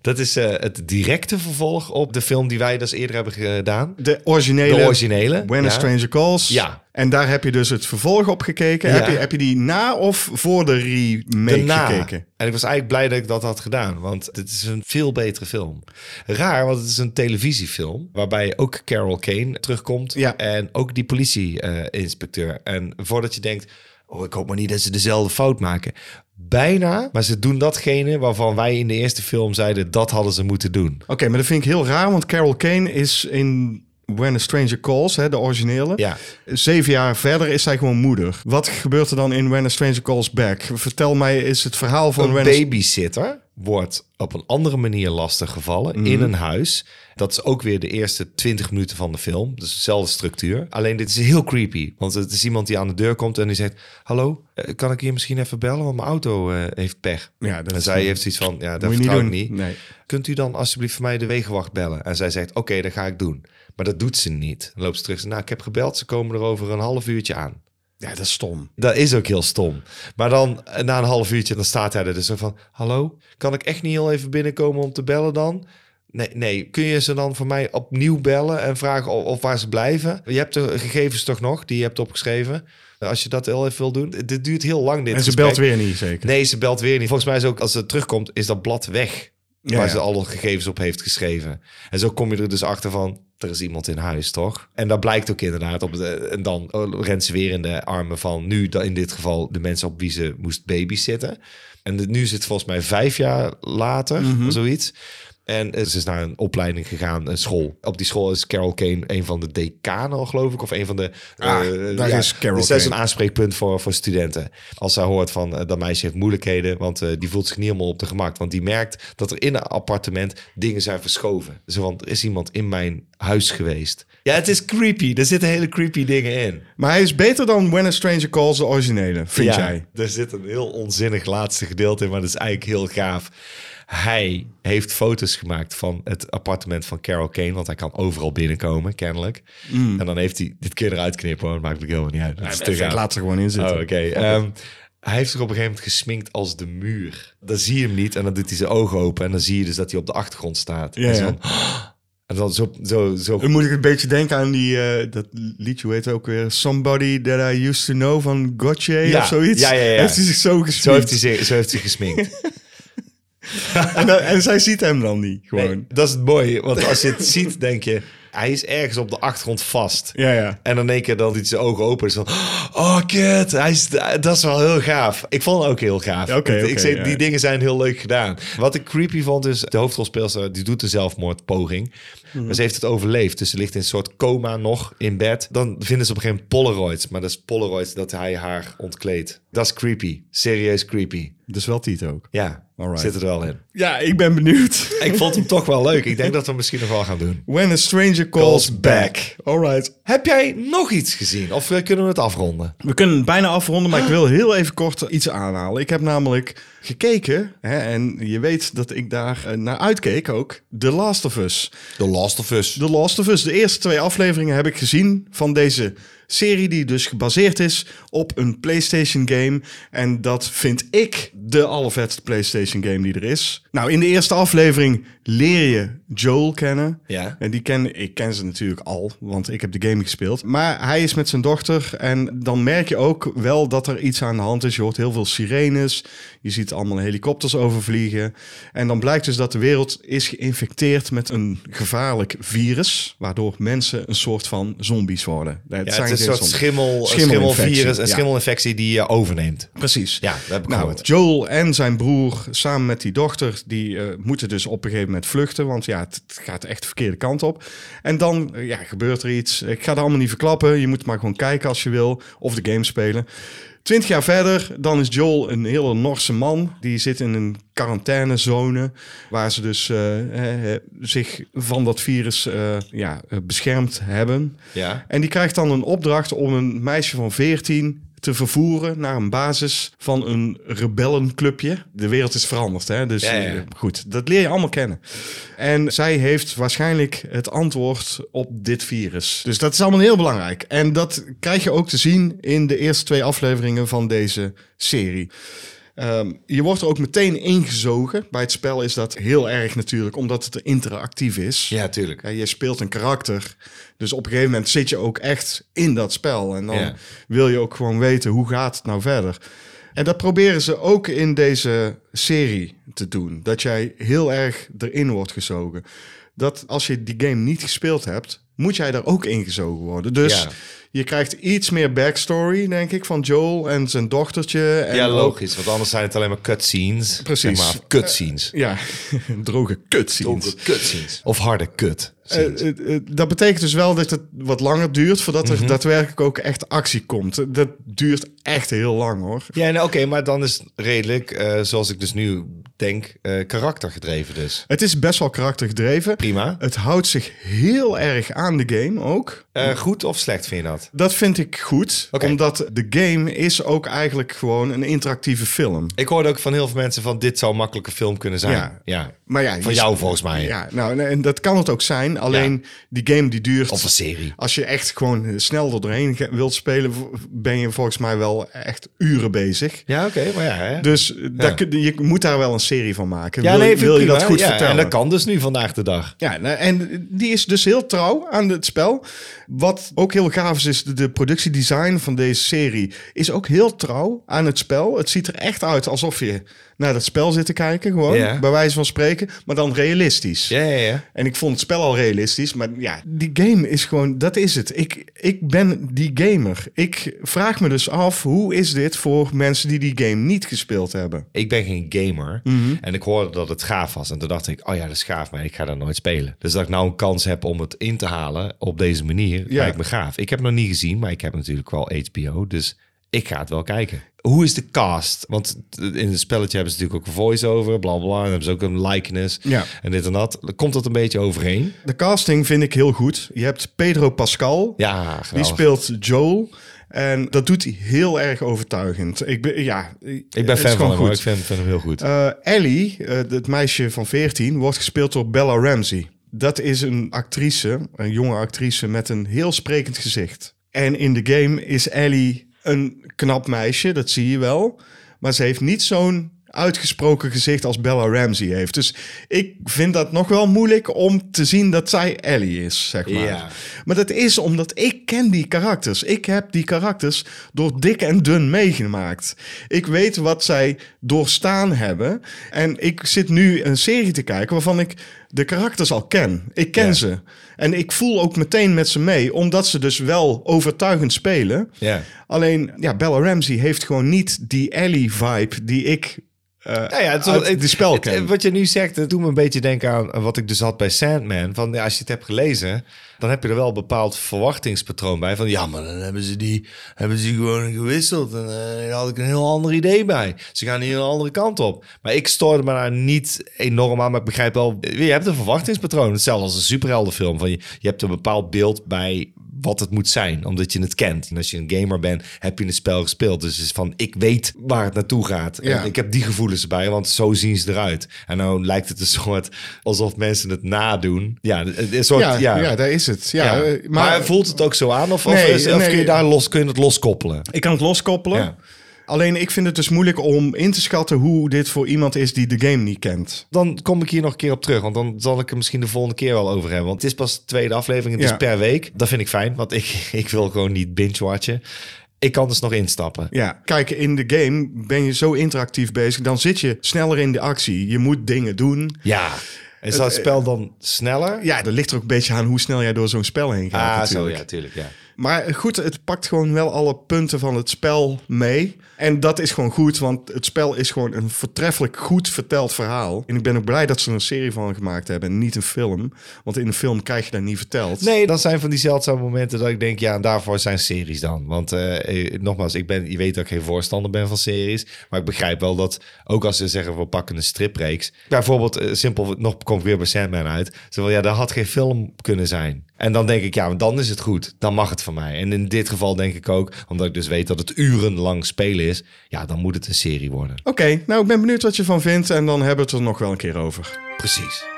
Dat is eh, het directe vervolg op de film die wij dus eerder hebben gedaan. De originele... De originele. When ja. a Stranger Calls. Ja. En daar heb je dus het vervolg op gekeken. Ja. Heb, je, heb je die na of voor de remake Daarna. gekeken? En ik was eigenlijk blij dat ik dat had gedaan, want het is een veel betere film. Raar, want het is een televisiefilm waarbij ook Carol Kane terugkomt Ja. en ook die politie-inspecteur. en voordat je denkt, oh, ik hoop maar niet dat ze dezelfde fout maken. Bijna, maar ze doen datgene waarvan wij in de eerste film zeiden dat hadden ze moeten doen. Oké, maar dat vind ik heel raar, want Carol Kane is in When a Stranger Calls, hè, de originele. Ja. Zeven jaar verder is zij gewoon moeder. Wat gebeurt er dan in When a Stranger Calls Back? Vertel mij, is het verhaal van Een When babysitter wordt op een andere manier lastiggevallen in een huis. Dat is ook weer de eerste 20 minuten van de film. Dus dezelfde structuur. Alleen dit is heel creepy. Want het is iemand die aan de deur komt en die zegt... Hallo, eh, kan ik hier misschien even bellen? Want mijn auto eh, heeft pech. Ja, dat en zij heeft zoiets van... Ja, dat je niet vertrouw ik niet. Nee. Kunt u dan alsjeblieft voor mij de wegenwacht bellen? En zij zegt, oké, dat ga ik doen. Maar dat doet ze niet. Dan loopt ze terug. Nou, ik heb gebeld. Ze komen er over een half uurtje aan. Ja, dat is stom. Dat is ook heel stom. Maar dan na een half uurtje, dan staat hij er dus van... Hallo, kan ik echt niet heel even binnenkomen om te bellen dan? Nee, nee, kun je ze dan voor mij opnieuw bellen en vragen of, of waar ze blijven? Je hebt de gegevens toch nog, die je hebt opgeschreven? Als je dat heel even wil doen. Dit duurt heel lang, dit En ze gesprek. belt weer niet, zeker? Nee, ze belt weer niet. Volgens mij is ook, als ze terugkomt, is dat blad weg. Ja, waar ja. ze alle gegevens op heeft geschreven. En zo kom je er dus achter van, er is iemand in huis, toch? En dat blijkt ook inderdaad. Op de, en dan oh, rent ze weer in de armen van nu, in dit geval, de mensen op wie ze moest babysitten. En nu zit volgens mij vijf jaar later, Mhm. of zoiets. En ze is naar een opleiding gegaan, een school. Op die school is Carol Kane een van de decanen, geloof ik. Of een van de... Ah, eh, daar is Carol dus dat is een aanspreekpunt voor, voor studenten. Als zij hoort van eh, dat meisje heeft moeilijkheden, want eh, die voelt zich niet helemaal op de gemak. Want die merkt dat er in een appartement dingen zijn verschoven. Zo van, er is iemand in mijn huis geweest. Ja, het is creepy. Er zitten hele creepy dingen in. Maar hij is beter dan When a Stranger Calls, de originele, vind ja, jij? Er zit een heel onzinnig laatste gedeelte in, maar dat is eigenlijk heel gaaf. Hij heeft foto's gemaakt van het appartement van Carol Kane, want hij kan overal binnenkomen, kennelijk. En dan heeft hij, dit keer eruit knippen hoor, maakt me helemaal niet uit. Dat gaaf. Laat er gewoon in zitten. Oh, oké. Ehm, hij heeft zich op een gegeven moment gesminkt als de muur. Dan zie je hem niet en dan doet hij zijn ogen open en dan zie je dus dat hij op de achtergrond staat. Ja, en, zo ja. van, [GASPS] en dan zo, zo, zo Dan moet ik een beetje denken aan die, eh, dat liedje, heet ook weer? Somebody That I Used To Know van Gotye Ja, of zoiets. ja, ja, ja. Heeft hij zich zo gesminkt. zo heeft hij zich, zo heeft hij gesminkt. [LAUGHS] [LAUGHS] en, dan- en zij ziet hem dan niet, gewoon. Nee, dat is het mooie, want als je het [LAUGHS] ziet, denk je, hij is ergens op de achtergrond vast. Ja, ja. En dan in één keer doet hij zijn ogen open. Is van, oh kut, hij is, dat is wel heel gaaf. Ik vond het ook heel gaaf. Ja, oké, ik ja. Die dingen zijn heel leuk gedaan. Wat ik creepy vond is, de hoofdrolspeelster die doet een zelfmoordpoging. Mhm. Maar ze heeft het overleefd. Dus ze ligt in een soort coma nog in bed. Dan vinden ze op een gegeven moment Polaroids. Maar dat is Polaroids dat hij haar ontkleedt. Dat is creepy. Serieus creepy. Dus wel Tito ook. Ja, Alright. zit er wel in. Ja, ik ben benieuwd. Ik vond hem toch wel leuk. Ik denk dat we misschien nog wel gaan doen. When a Stranger Calls Calls Back. back. Alright. Heb jij nog iets gezien? Of eh, kunnen we het afronden? We kunnen het bijna afronden, maar ik wil heel even kort iets aanhalen. Ik heb namelijk gekeken, hè, en je weet dat ik daar eh, naar uitkeek ook, The Last of Us. The Last of Us. The Last of Us, de eerste twee afleveringen heb ik gezien van deze serie die dus gebaseerd is op een PlayStation game. En dat vind ik de allervetste PlayStation game die er is. Nou, in de eerste aflevering leer je Joel kennen. Ja. En die ken, ik ken ze natuurlijk al, want ik heb de game gespeeld. Maar hij is met zijn dochter en dan merk je ook wel dat er iets aan de hand is. Je hoort heel veel sirenes, je ziet allemaal helikopters overvliegen. En dan blijkt dus dat de wereld is geïnfecteerd met een gevaarlijk virus, waardoor mensen een soort van zombies worden. Het Ja, zijn het een soort schimmel, een Schimmelinfectie, schimmelvirus, een ja. schimmelinfectie die je overneemt. Precies. Ja, dat heb ik Nou, gehoord. Joel en zijn broer samen met die dochter, die eh, moeten dus op een gegeven moment vluchten, want ja, het, het gaat echt de verkeerde kant op. En dan eh, ja, gebeurt er iets. Ik ga het allemaal niet verklappen. Je moet maar gewoon kijken als je wil, of de game spelen. Twintig jaar verder, dan is Joel een hele Norse man. Die zit in een quarantainezone, waar ze dus eh, eh, zich van dat virus eh, ja, beschermd hebben. Ja. En die krijgt dan een opdracht om een meisje van 14 te vervoeren naar een basis van een rebellenclubje. De wereld is veranderd, hè? Dus Ja, ja. eh, goed, dat leer je allemaal kennen. En zij heeft waarschijnlijk het antwoord op dit virus. Dus dat is allemaal heel belangrijk. En dat krijg je ook te zien in de eerste twee afleveringen van deze serie. Ehm, je wordt er ook meteen ingezogen. Bij het spel is dat heel erg natuurlijk, omdat het interactief is. Ja, tuurlijk. Ja, je speelt een karakter. Dus op een gegeven moment zit je ook echt in dat spel. En dan wil je ook gewoon weten hoe gaat het nou verder. En dat proberen ze ook in deze serie te doen. Dat jij heel erg erin wordt gezogen. Dat als je die game niet gespeeld hebt, moet jij daar ook ingezogen worden. Dus Ja. je krijgt iets meer backstory, denk ik, van Joel en zijn dochtertje. En ja, logisch. Want anders zijn het alleen maar cutscenes. Precies. Zeg maar, cutscenes. ja, [LAUGHS] droge cutscenes. Donker cutscenes. Of harde cut. Eh, eh, eh, dat betekent dus wel dat het wat langer duurt voordat Mhm. er daadwerkelijk ook echt actie komt. Dat duurt echt heel lang hoor. Ja, nou, oké, maar dan is redelijk, zoals ik dus nu denk, karaktergedreven dus. Het is best wel karaktergedreven. Prima. Het houdt zich heel erg aan de game ook. Eh, goed of slecht vind je dat? Dat vind ik goed, omdat de game is ook eigenlijk gewoon een interactieve film. Ik hoorde ook van heel veel mensen van dit zou een makkelijke film kunnen zijn. Ja. Ja. Maar ja, Van jou volgens mij. Ja, nou, en dat kan het ook zijn. Alleen die game die duurt. Of een serie. Als je echt gewoon snel er doorheen wilt spelen, ben je volgens mij wel echt uren bezig. Ja, oké, maar ja. Hè? Dus kun- je moet daar wel een serie van maken. ja, wil, nee, wil je dat goed ja, vertellen? En dat kan dus nu vandaag de dag. Ja, nou, en die is dus heel trouw aan het spel. Wat ook heel gaaf is, is de, de productiedesign van deze serie is ook heel trouw aan het spel. Het ziet er echt uit alsof je naar dat spel zit te kijken, gewoon, Ja. bij wijze van spreken, maar dan realistisch. Ja, ja, ja. En ik vond het spel al realistisch, maar ja, die game is gewoon, dat is het. Ik, ik ben die gamer. Ik vraag me dus af, hoe is dit voor mensen die die game niet gespeeld hebben? Ik ben geen gamer. Mhm. En ik hoorde dat het gaaf was. En toen dacht ik, oh ja, dat is gaaf, maar ik ga dat nooit spelen. Dus dat ik nou een kans heb om het in te halen op deze manier, Ja. lijkt me gaaf. Ik heb het nog niet gezien, maar ik heb natuurlijk wel HBO. Dus ik ga het wel kijken. Hoe is de cast? Want in het spelletje hebben ze natuurlijk ook een voice-over, bla bla. En hebben ze ook een likeness Ja. en dit en dat. Komt dat een beetje overeen? De casting vind ik heel goed. Je hebt Pedro Pascal, Ja, die geweldig. speelt Joel. En dat doet hij heel erg overtuigend. Ik ben, ja, Ik ben fan van hem, hoor. ik vind, vind hem heel goed. Eh, Ellie, eh, het meisje van 14, wordt gespeeld door Bella Ramsey. Dat is een actrice, een jonge actrice met een heel sprekend gezicht. En in de game is Ellie een knap meisje, dat zie je wel. Maar ze heeft niet zo'n uitgesproken gezicht als Bella Ramsey heeft. Dus ik vind dat nog wel moeilijk om te zien dat zij Ellie is, zeg maar. Ja. Maar dat is omdat ik ken die karakters. Ik heb die karakters door dik en dun meegemaakt. Ik weet wat zij doorstaan hebben. En ik zit nu een serie te kijken waarvan ik de karakters al ken. Ik ken Ja. ze. En ik voel ook meteen met ze mee, omdat ze dus wel overtuigend spelen. Ja. Alleen, ja, Bella Ramsey heeft gewoon niet die Ellie-vibe die ik eh Nou ja, het, spel het-. Wat je nu zegt, het doet me een beetje denken aan wat ik dus had bij Sandman. Van ja, als je het hebt gelezen, dan heb je er wel een bepaald verwachtingspatroon bij. Van ja, maar dan hebben ze die hebben ze gewoon gewisseld. En eh, daar had ik een heel ander idee bij. Ze gaan hier een andere kant op. Maar ik stoorde me daar niet enorm aan. Maar ik begrijp wel, je hebt een verwachtingspatroon. Hetzelfde als een superheldenfilm. Van je, je hebt een bepaald beeld bij wat het moet zijn, omdat je het kent. En als je een gamer bent, heb je een spel gespeeld. Dus het is van, ik weet waar het naartoe gaat. Ja. En ik heb die gevoelens erbij, want zo zien ze eruit. En nou lijkt het een [LAUGHS] soort alsof mensen het nadoen. Ja, een soort, ja, ja, ja. daar is het. Ja, Ja. eh, Maar, voelt het ook zo aan? Of, of, Nee, of nee. kun je daar los, kun je het loskoppelen? Ik kan het loskoppelen. Alleen ik vind het dus moeilijk om in te schatten hoe dit voor iemand is die de game niet kent. Dan kom ik hier nog een keer op terug, want dan zal ik er misschien de volgende keer wel over hebben. Want het is pas de tweede aflevering, het Ja. is per week. Dat vind ik fijn, want ik, [LAUGHS] ik wil gewoon niet binge-watchen. Ik kan dus nog instappen. Ja, kijk, in de game ben je zo interactief bezig, dan zit je sneller in de actie. Je moet dingen doen. Ja. Is dat spel dan sneller? Ja, dat ligt er ook een beetje aan hoe snel jij door zo'n spel heen gaat. ah, zo ja, tuurlijk, ja. Maar goed, het pakt gewoon wel alle punten van het spel mee. En dat is gewoon goed, want het spel is gewoon een voortreffelijk goed verteld verhaal. En ik ben ook blij dat ze er een serie van gemaakt hebben en niet een film. Want in een film krijg je dat niet verteld. Nee, dat zijn van die zeldzame momenten dat ik denk, ja, en daarvoor zijn series dan. Want eh, eh, nogmaals, ik ben, je weet dat ik geen voorstander ben van series. Maar ik begrijp wel dat, ook als ze zeggen, we pakken een stripreeks. Bijvoorbeeld, eh, simpel, nog kom ik weer bij Sandman uit. Van, ja, dat had geen film kunnen zijn. En dan denk ik, ja, dan is het goed. Dan mag het van mij. En in dit geval denk ik ook, omdat ik dus weet dat het urenlang spelen is. Ja, dan moet het een serie worden. Oké, nou ik ben benieuwd wat je van vindt en dan hebben we het er nog wel een keer over. Precies.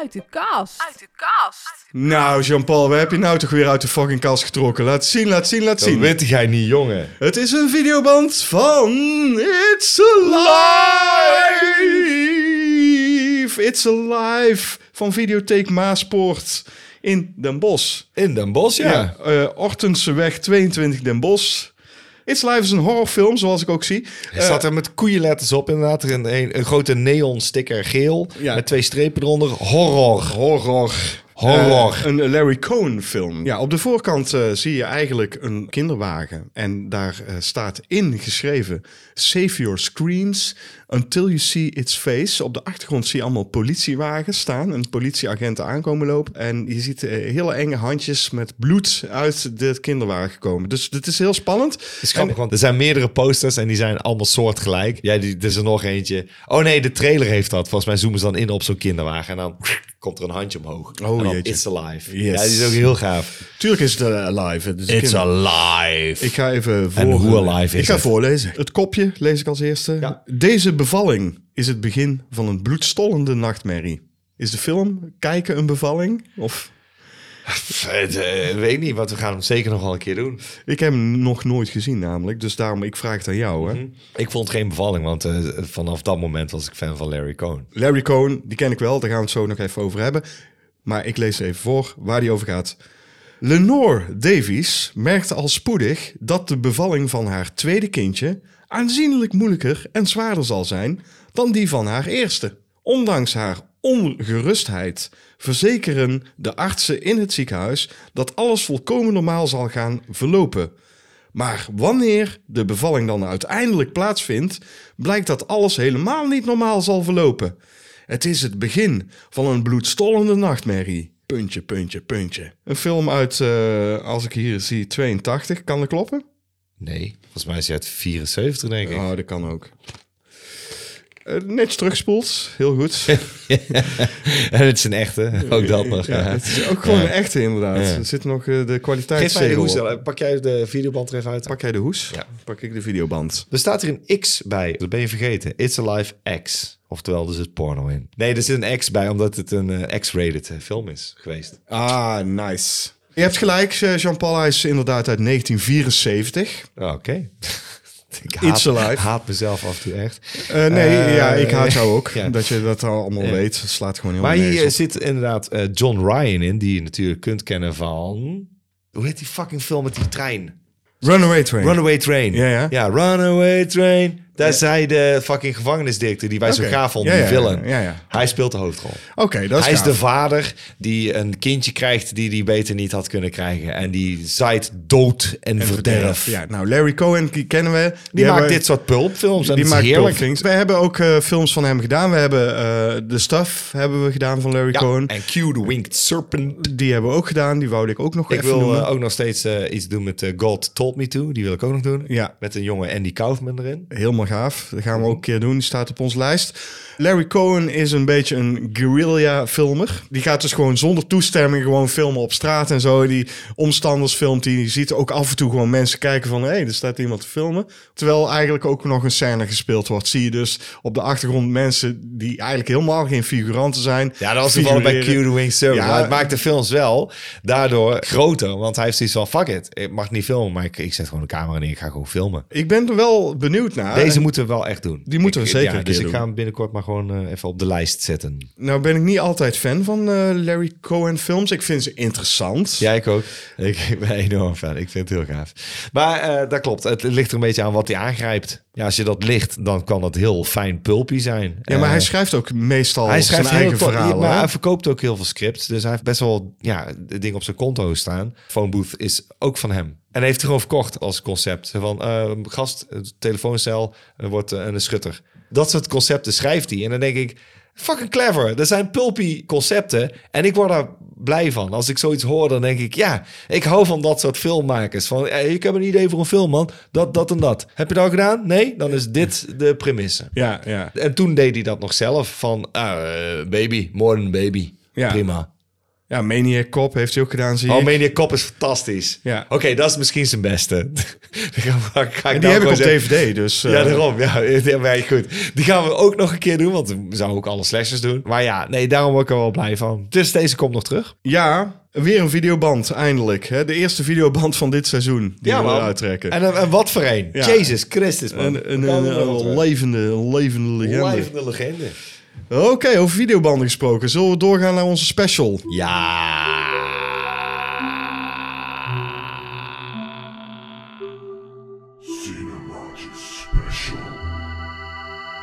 Uit de kast. Uit de kast. Nou Jean-Paul, waar heb je nou toch weer uit de fucking kast getrokken? Laat zien, laat zien, laat Dat zien. weet jij niet, jongen. Het is een videoband van It's Alive! It's Alive van Videotheek Maaspoort in Den Bosch. In Den Bosch, ja. Ja, eh Ortenseweg 22 Den Bosch. It's Alive is een horrorfilm, zoals ik ook zie. Er staat er met koeienletters op inderdaad. Er Een, een, een grote neon sticker geel. Ja. Met twee strepen eronder. Horror. Horror. Horror. Eh, een Larry Cohn film. Ja, op de voorkant eh, zie je eigenlijk een kinderwagen. En daar eh, staat in geschreven... Save your screens until you see its face. Op de achtergrond zie je allemaal politiewagens staan. Een politieagenten aankomen lopen. En je ziet hele enge handjes met bloed uit de kinderwagen komen. Dus dit is heel spannend. Het is grappig, want er zijn meerdere posters en die zijn allemaal soortgelijk. Ja, die, er is er nog eentje. Oh nee, de trailer heeft dat. Volgens mij zoomen ze dan in op zo'n kinderwagen en dan komt er een handje omhoog. Oh, en dan jeetje. It's Alive. Yes. Ja, die is ook heel gaaf. Tuurlijk is het eh, alive. Het is een It's kinder- Alive. Ik ga even voor. En hoe alive is Ik ga het? voorlezen. Het kopje lees ik als eerste. Ja. Deze bevalling is het begin van een bloedstollende nachtmerrie. Is de film kijken een bevalling? Of Het, eh, weet ik niet, want we gaan hem zeker nog wel een keer doen. ik heb hem nog nooit gezien namelijk, dus daarom ik vraag het aan jou. Hè. Ik vond het geen bevalling, want eh, vanaf dat moment was ik fan van Larry Cohn. Larry Cohn, die ken ik wel, daar gaan we het zo nog even over hebben. Maar ik lees even voor waar die over gaat. Lenore Davies merkte al spoedig dat de bevalling van haar tweede kindje aanzienlijk moeilijker en zwaarder zal zijn dan die van haar eerste. Ondanks haar ongerustheid verzekeren de artsen in het ziekenhuis dat alles volkomen normaal zal gaan verlopen. Maar wanneer de bevalling dan uiteindelijk plaatsvindt, blijkt dat alles helemaal niet normaal zal verlopen. Het is het begin van een bloedstollende nachtmerrie. Puntje, puntje, puntje. Een film uit, eh, als ik hier zie, 82. Kan dat kloppen? Nee, volgens mij is hij uit 74, denk ik. Oh, dat kan ook. Eh, netjes teruggespoeld. Heel goed. [LAUGHS] en het is een echte, ook dat nog. Ja, het is ook gewoon Ja. een echte inderdaad. Ja. Er zit nog eh, de Geef mij de hoes, dan. pak jij de videoband er even uit. Pak jij de hoes? Ja. Pak ik de videoband. Er staat hier een X bij. Dat ben je vergeten. It's Alive X. Oftewel, er zit porno in. Nee, er zit een X bij omdat het een eh, X-rated film is geweest. Ah, nice. Je hebt gelijk, Jean-Paul. Hij is inderdaad uit 1974. Ah, Oké. [LAUGHS] ik It's haat, Alive. haat mezelf af en toe echt. Eh, nee, Eh, ja, ik haat jou ook. [LAUGHS] ja. Dat je dat al allemaal Ja. weet. Slaat gewoon heel Maar hier op. zit inderdaad eh, John Ryan in, die je natuurlijk kunt kennen van... Hoe heet die fucking film met die trein? Runaway Train. Runaway Train. Ja, ja. Ja, Runaway Train. Hij de fucking gevangenisdirecteur die wij zo gaaf vonden, Ja, die ja, villain. ja, ja. Hij speelt de hoofdrol. Oké, dat is hij is de vader die een kindje krijgt die hij beter niet had kunnen krijgen. En die zaait dood en, verderf. Ja, nou, Larry Cohen die kennen we. Die, maakt hebben- dit soort pulpfilms en Die maakt heerlijk. heerlijk. We hebben ook eh, films van hem gedaan. We hebben eh The Stuff hebben we gedaan van Larry Ja, Cohen. en Q, the Winged Serpent. Die hebben we ook gedaan. Die wou ik ook nog Ik even wil eh, ook nog steeds iets doen met God Told Me To. Die wil ik ook nog doen. Ja. Met een jonge Andy Kaufman erin. Helemaal gaaf. Dat gaan we ook een keer doen. Staat op onze lijst. Larry Cohen is een beetje een guerrilla filmer. Die gaat dus gewoon zonder toestemming gewoon filmen op straat en zo. Die omstanders filmt. Die ziet ook af en toe gewoon mensen kijken van... hé, hey, er staat iemand te filmen. Terwijl eigenlijk ook nog een scène gespeeld wordt. Zie je dus op de achtergrond mensen die eigenlijk helemaal geen figuranten zijn. Ja, dat was toevallig bij Q, the. Ja. Het maakt de films wel daardoor groter. Want hij heeft zoiets van, fuck it. Ik mag niet filmen, maar ik, ik zet gewoon de camera neer. Ik ga gewoon filmen. Ik ben er wel benieuwd naar. Deze moeten we wel echt doen. Die moeten we zeker Ja, dus keer ik doen. ga hem binnenkort maar gewoon gewoon eh, even op de lijst zetten. Nou ben ik niet altijd fan van eh, Larry Cohen films. Ik vind ze interessant. Ja, ik ook. Ik, [LAUGHS] ben enorm fan. Ik vind het heel gaaf. Maar eh, dat klopt. Het ligt er een beetje aan wat hij aangrijpt. Ja, als je dat licht, dan kan het heel fijn pulpy zijn. Ja, maar hij schrijft ook meestal hij schrijft zijn eigen verhalen. maar hè? hij verkoopt ook heel veel scripts. Dus hij heeft best wel ja, dingen op zijn konto staan. Phone Booth is ook van hem. En hij heeft het gewoon verkocht als concept. Van eh, gast, telefooncel wordt een schutter. Dat soort concepten schrijft hij. En dan denk ik, fucking clever. Er zijn pulpy concepten. En ik word daar blij van. Als ik zoiets hoor, dan denk ik, ja, ik hou van dat soort filmmakers. Van, ik heb een idee voor een film, man. Dat, dat en dat. Heb je dat al gedaan? Nee? Dan is dit de premisse. Ja, ja. En toen deed hij dat nog zelf. Van, ah, eh, baby, modern baby. Ja. Prima. Ja, Maniac Cop heeft hij ook gedaan, zie Oh, ik. Maniac Cop is fantastisch. Ja. Oké, dat is misschien zijn beste. [LAUGHS] Die we- ga ik En die nou heb ik op zeggen. DVD, dus... eh, Ja, daarom. Ja, [LAUGHS] ja, maar goed. Die gaan we ook nog een keer doen, want we zouden ook alle slashers doen. Maar ja, nee, daarom word ik er wel blij van. Dus deze komt nog terug. Ja, weer een videoband, eindelijk. Hè? De eerste videoband van dit seizoen die we man. eruit trekken. En, en wat voor een. Ja. Jezus Christus, man. Een, een, levende, een levende legende. Levende legende. Oké, over videobanden gesproken. Zullen we doorgaan naar onze special? Ja.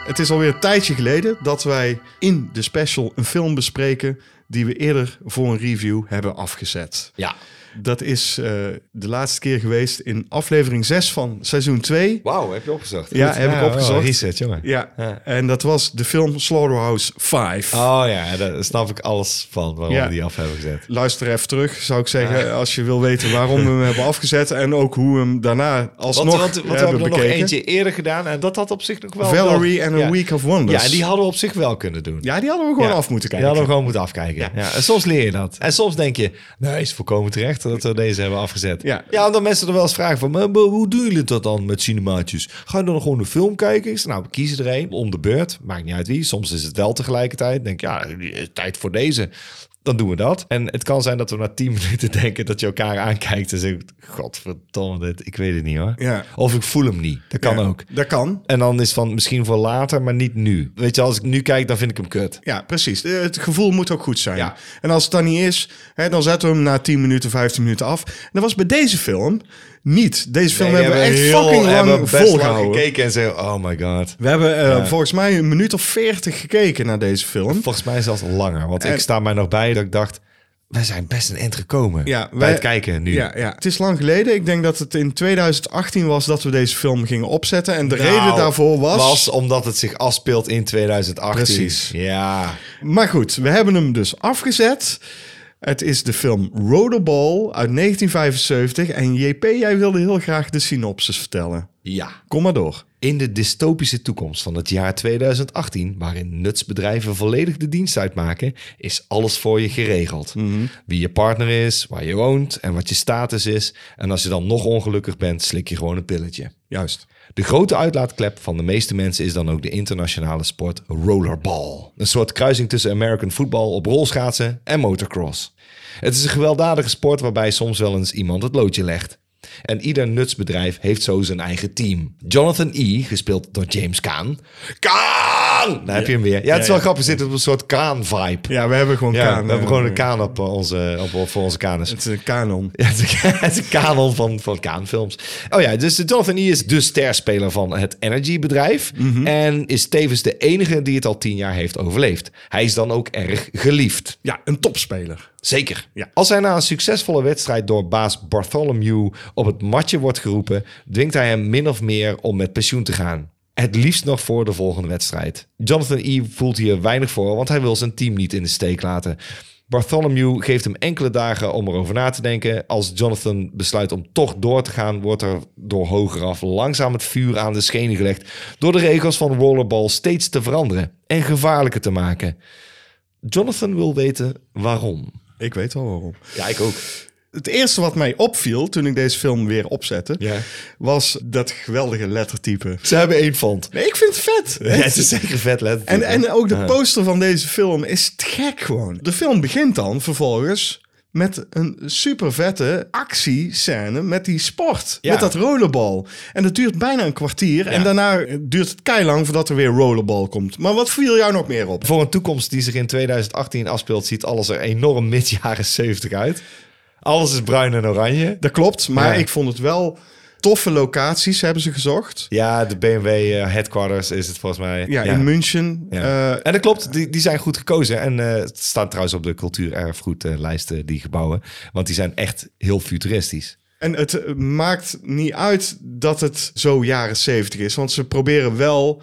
Het is alweer een tijdje geleden dat wij in de special een film bespreken die we eerder voor een review hebben afgezet. Ja. Dat is eh, de laatste keer geweest in aflevering 6 van seizoen 2. Wauw, heb je opgezocht? Ja, heb ik opgezocht. research, jongen. Ja, Ja. en dat was de film Slaughterhouse 5. Oh ja, daar snap ik alles van waarom Ja. we die af hebben gezet. Luister even terug, zou ik zeggen, als je wil weten waarom we hem hebben afgezet en ook hoe we hem daarna alsnog Want, want, want we hebben er nog eentje eerder gedaan en dat had op zich nog wel... Valerie and a. Week of Wonders. Ja, en die hadden we op zich wel kunnen doen. Ja, die hadden we gewoon Ja. af moeten Die kijken. hadden we gewoon moeten afkijken. Ja. En soms leer je dat. En soms denk je, nee, is volkomen terecht dat we deze hebben afgezet. Ja. ja omdat mensen er wel eens vragen van, maar hoe doen jullie dat dan met cinemaatjes? Ga je dan gewoon een film kijken? Ik zeg, nou, we kiezen er een om de beurt. Maakt niet uit wie. Soms is het wel tegelijkertijd. Denk, ja, tijd voor deze. Dan doen we dat. En het kan zijn dat we na [LAUGHS] 10 minuten denken dat je elkaar aankijkt en zegt, godverdomme dit, ik weet het niet hoor. Ja. Of ik voel hem niet. Dat kan Ja, ook. Dat kan. En dan is van misschien voor later, maar niet nu. Weet je, als ik nu kijk, dan vind ik hem kut. Ja, precies. Eh, Het gevoel moet ook goed zijn. Ja. En als het dan niet is, hè, dan zetten we hem na 10 minuten, 15 minuten af. En dat was bij deze film niet. Deze film Nee, hebben we echt heel- fucking hebben lang best lang gekeken en zeggen, oh my god. We hebben eh, volgens mij een minuut of 40 gekeken naar deze film. Volgens mij zelfs langer, want En- ik sta mij nog bij dat ik dacht, wij zijn best een eind gekomen Ja, bij wij- het kijken nu. Ja, ja, het is lang geleden. Ik denk dat het in 2018 was dat we deze film gingen opzetten. En de Nou, reden daarvoor was... was omdat het zich afspeelt in 2018. Precies. Ja. Maar goed, we hebben hem dus afgezet. Het is de film Rollerball uit 1975. En JP, jij wilde heel graag de synopsis vertellen. Ja. Kom maar door. In de dystopische toekomst van het jaar 2018, waarin nutsbedrijven volledig de dienst uitmaken, is alles voor je geregeld. Wie je partner is, waar je woont en wat je status is. En als je dan nog ongelukkig bent, slik je gewoon een pilletje. Juist. De grote uitlaatklep van de meeste mensen is dan ook de internationale sport rollerball. Een soort kruising tussen American football op rolschaatsen en motocross. Het is een gewelddadige sport waarbij soms wel eens iemand het loodje legt. En ieder nutsbedrijf heeft zo zijn eigen team. Jonathan E., gespeeld door James. Caan! Daar heb je hem weer. Ja, het is wel grappig. Zit op een soort Caan-vibe. Ja, we hebben gewoon Ja, kaan. we hebben eh, gewoon een Caan op, eh, onze, op, op voor onze kanus. Het is een kanon. [LAUGHS] Ja, het is een- het is een kanon van, van Kaanfilms. Oh ja, dus Jonathan E. is de sterspeler van het Energy-bedrijf. En is tevens de enige die het al tien jaar heeft overleefd. Hij is dan ook erg geliefd. Ja, een topspeler. Zeker. Ja. Als hij na een succesvolle wedstrijd door baas Bartholomew op het matje wordt geroepen, dwingt hij hem min of meer om met pensioen te gaan. Het liefst nog voor de volgende wedstrijd. Jonathan E. voelt hier weinig voor, want hij wil zijn team niet in de steek laten. Bartholomew geeft hem enkele dagen om erover na te denken. Als Jonathan besluit om toch door te gaan, wordt er door hogeraf langzaam het vuur aan de schenen gelegd door de regels van rollerball steeds te veranderen en gevaarlijker te maken. Jonathan wil weten waarom. Ik weet al waarom. Ja, ik ook. Het eerste wat mij opviel toen ik deze film weer opzette, Ja. was dat geweldige lettertype. Ze hebben één font. Nee, ik vind het vet. Ja, het is zeker vet, let. En, en ook de poster van deze film is te gek gewoon. De film begint dan vervolgens met een super vette actiescène met die sport. Ja. Met dat rollerbal. En dat duurt bijna een kwartier. En daarna duurt het keilang voordat er weer rollerbal komt. Maar wat viel jou nog meer op? Voor een toekomst die zich in 2018 afspeelt, ziet alles er enorm mid jaren 70 uit. Alles is bruin en oranje. Dat klopt, maar Ja. ik vond het wel toffe locaties hebben ze gezocht. Ja, de BMW eh, headquarters is het volgens mij. Ja, in München. Ja. Eh, en dat klopt, die, die zijn goed gekozen. En eh, het staat trouwens op de cultuurerfgoedlijsten, die gebouwen. Want die zijn echt heel futuristisch. En het maakt niet uit dat het zo jaren 70 is. Want ze proberen wel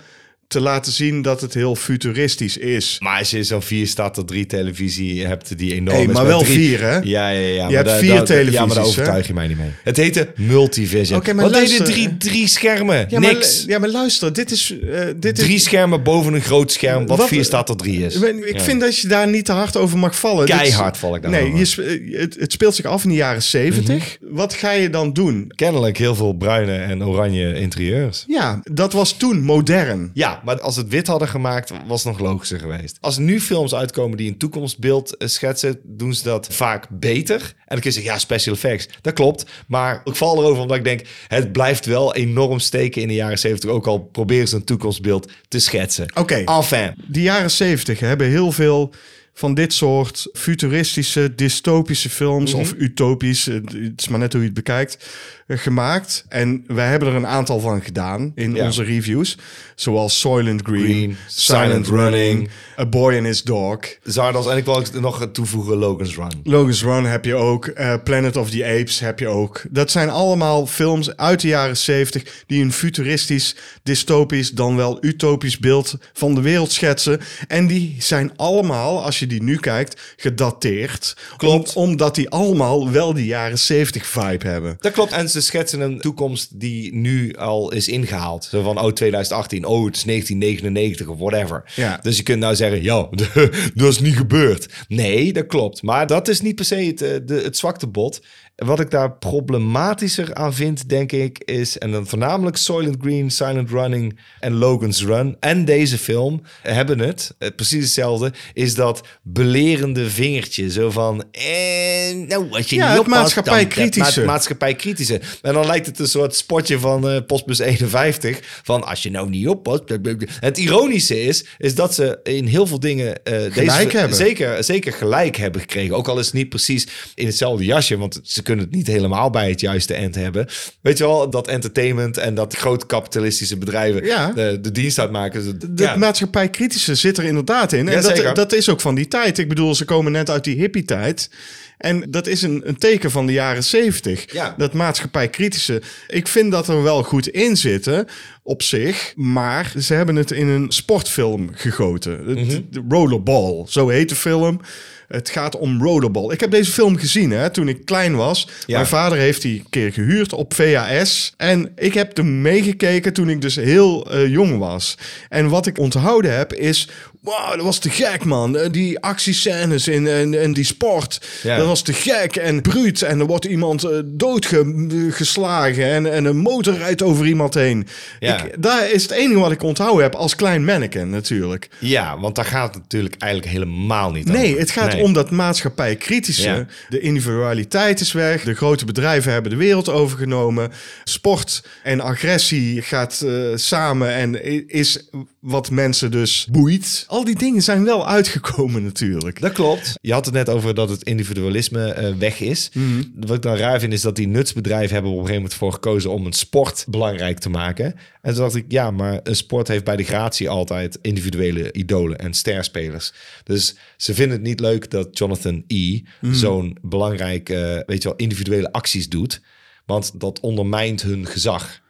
te laten zien dat het heel futuristisch is. Maar als je zo'n 4 staat tot 3 televisie hebt die enorm Hey, maar wel drie- vier, hè? Ja, ja, ja. maar hebt daar- vier daar- Ja, televisies, maar daar overtuig je mij niet mee. Het heette Multivision. Oké, maar Wat luister- drie, drie schermen? Ja, maar, Niks. ja, maar luister, dit is... eh, dit Drie is schermen boven een groot scherm, wat, Wat- 4 staat tot 3 is. Ik Ja. vind dat je daar niet te hard over mag vallen. Keihard val ik daar Nee, je, sp- het, het speelt zich af in de jaren 70. Mhm. Wat ga je dan doen? Kennelijk heel veel bruine en oranje interieurs. Ja, dat was toen modern. Ja, maar als het wit hadden gemaakt, was het nog logischer geweest. Als er nu films uitkomen die een toekomstbeeld eh, schetsen, doen ze dat vaak beter. En dan kun je zeggen, ja, special effects. Dat klopt. Maar ik val erover omdat ik denk, het blijft wel enorm steken in de jaren 70. Ook al proberen ze een toekomstbeeld te schetsen. Oké. Enfin. De jaren 70 hebben heel veel van dit soort futuristische, dystopische films Mhm. of utopisch, eh, het is maar net hoe je het bekijkt, eh, gemaakt. En wij hebben er een aantal van gedaan in Ja. onze reviews. Zoals Soylent Green, Green, Silent Silent Running, Running, A Boy and His Dog. Zardos, en ik wil nog toevoegen Logan's Run. Logan's Run heb je ook. eh, Planet of the Apes heb je ook. Dat zijn allemaal films uit de jaren 70 die een futuristisch, dystopisch, dan wel utopisch beeld van de wereld schetsen. En die zijn allemaal, als je die nu kijkt, gedateerd. Klopt. Om- omdat die allemaal wel die jaren 70 vibe hebben. Dat klopt. En ze schetsen een toekomst die nu al is ingehaald. Zo van, oh, 2018, oh, het is 1999 of whatever. Ja. Dus je kunt nou zeggen, ja, [LAUGHS] dat is niet gebeurd. Nee, dat klopt. Maar dat is niet per se het, eh, de, het zwakte bot. Wat ik daar problematischer aan vind, denk ik, is... en dan voornamelijk Soylent Green, Silent Running en Logan's Run... en deze film hebben het, eh, precies hetzelfde... is dat belerende vingertje. Zo van, eh, nou, als je Ja, niet het oppast, maatschappijkritische. dan- ma- maatschappijkritische. En dan lijkt het een soort spotje van eh, Postbus 51. Van als je nou niet oppast. blablabla. Het ironische is, is dat ze in heel veel dingen eh, Gelijk deze, hebben. Zeker, zeker gelijk hebben gekregen. Ook al is het niet precies in hetzelfde jasje. Want ze kunnen het niet helemaal bij het juiste eind hebben. Weet je wel, dat entertainment en dat grote kapitalistische bedrijven Ja. de, de dienst uitmaken. De Ja. maatschappijkritische zit er inderdaad in. En Ja, dat, dat is ook van die tijd. Ik bedoel, ze komen net uit die hippie-tijd. En dat is een, een teken van de jaren zeventig. Ja. Dat maatschappijkritische. Ik vind dat er wel goed in zitten op zich. Maar ze hebben het in een sportfilm gegoten. De Rollerball, zo heet de film. Het gaat om rollerball. Ik heb deze film gezien hè, toen ik klein was. Ja. Mijn vader heeft die een keer gehuurd op VHS. En ik heb hem meegekeken toen ik dus heel eh, jong was. En wat ik onthouden heb is... Wow, dat was te gek, man. Eh, Die actiescènes in, en, en die sport. Ja. Dat was te gek en bruut. En er wordt iemand eh, doodgeslagen. En, en een motor rijdt over iemand heen. Ja. Ik, daar is het enige wat ik onthouden heb als klein manneke natuurlijk. ja, want daar gaat het natuurlijk eigenlijk helemaal niet Nee, over. het gaat Nee. om dat maatschappij-kritische. Ja. De individualiteit is weg. De grote bedrijven hebben de wereld overgenomen. Sport en agressie gaat eh, samen en is wat mensen dus boeit. Al die dingen zijn wel uitgekomen natuurlijk. Dat klopt. Je had het net over dat het individualisme eh, weg is. Mhm. Wat ik dan raar vind is dat die nutsbedrijven hebben op een gegeven moment voor gekozen om een sport belangrijk te maken. En toen dacht ik, ja, maar een sport heeft bij de gratie altijd individuele idolen en sterspelers. Dus ze vinden het niet leuk dat Jonathan E. Mhm. zo'n belangrijke, weet je wel, individuele acties doet. Want dat ondermijnt hun gezag.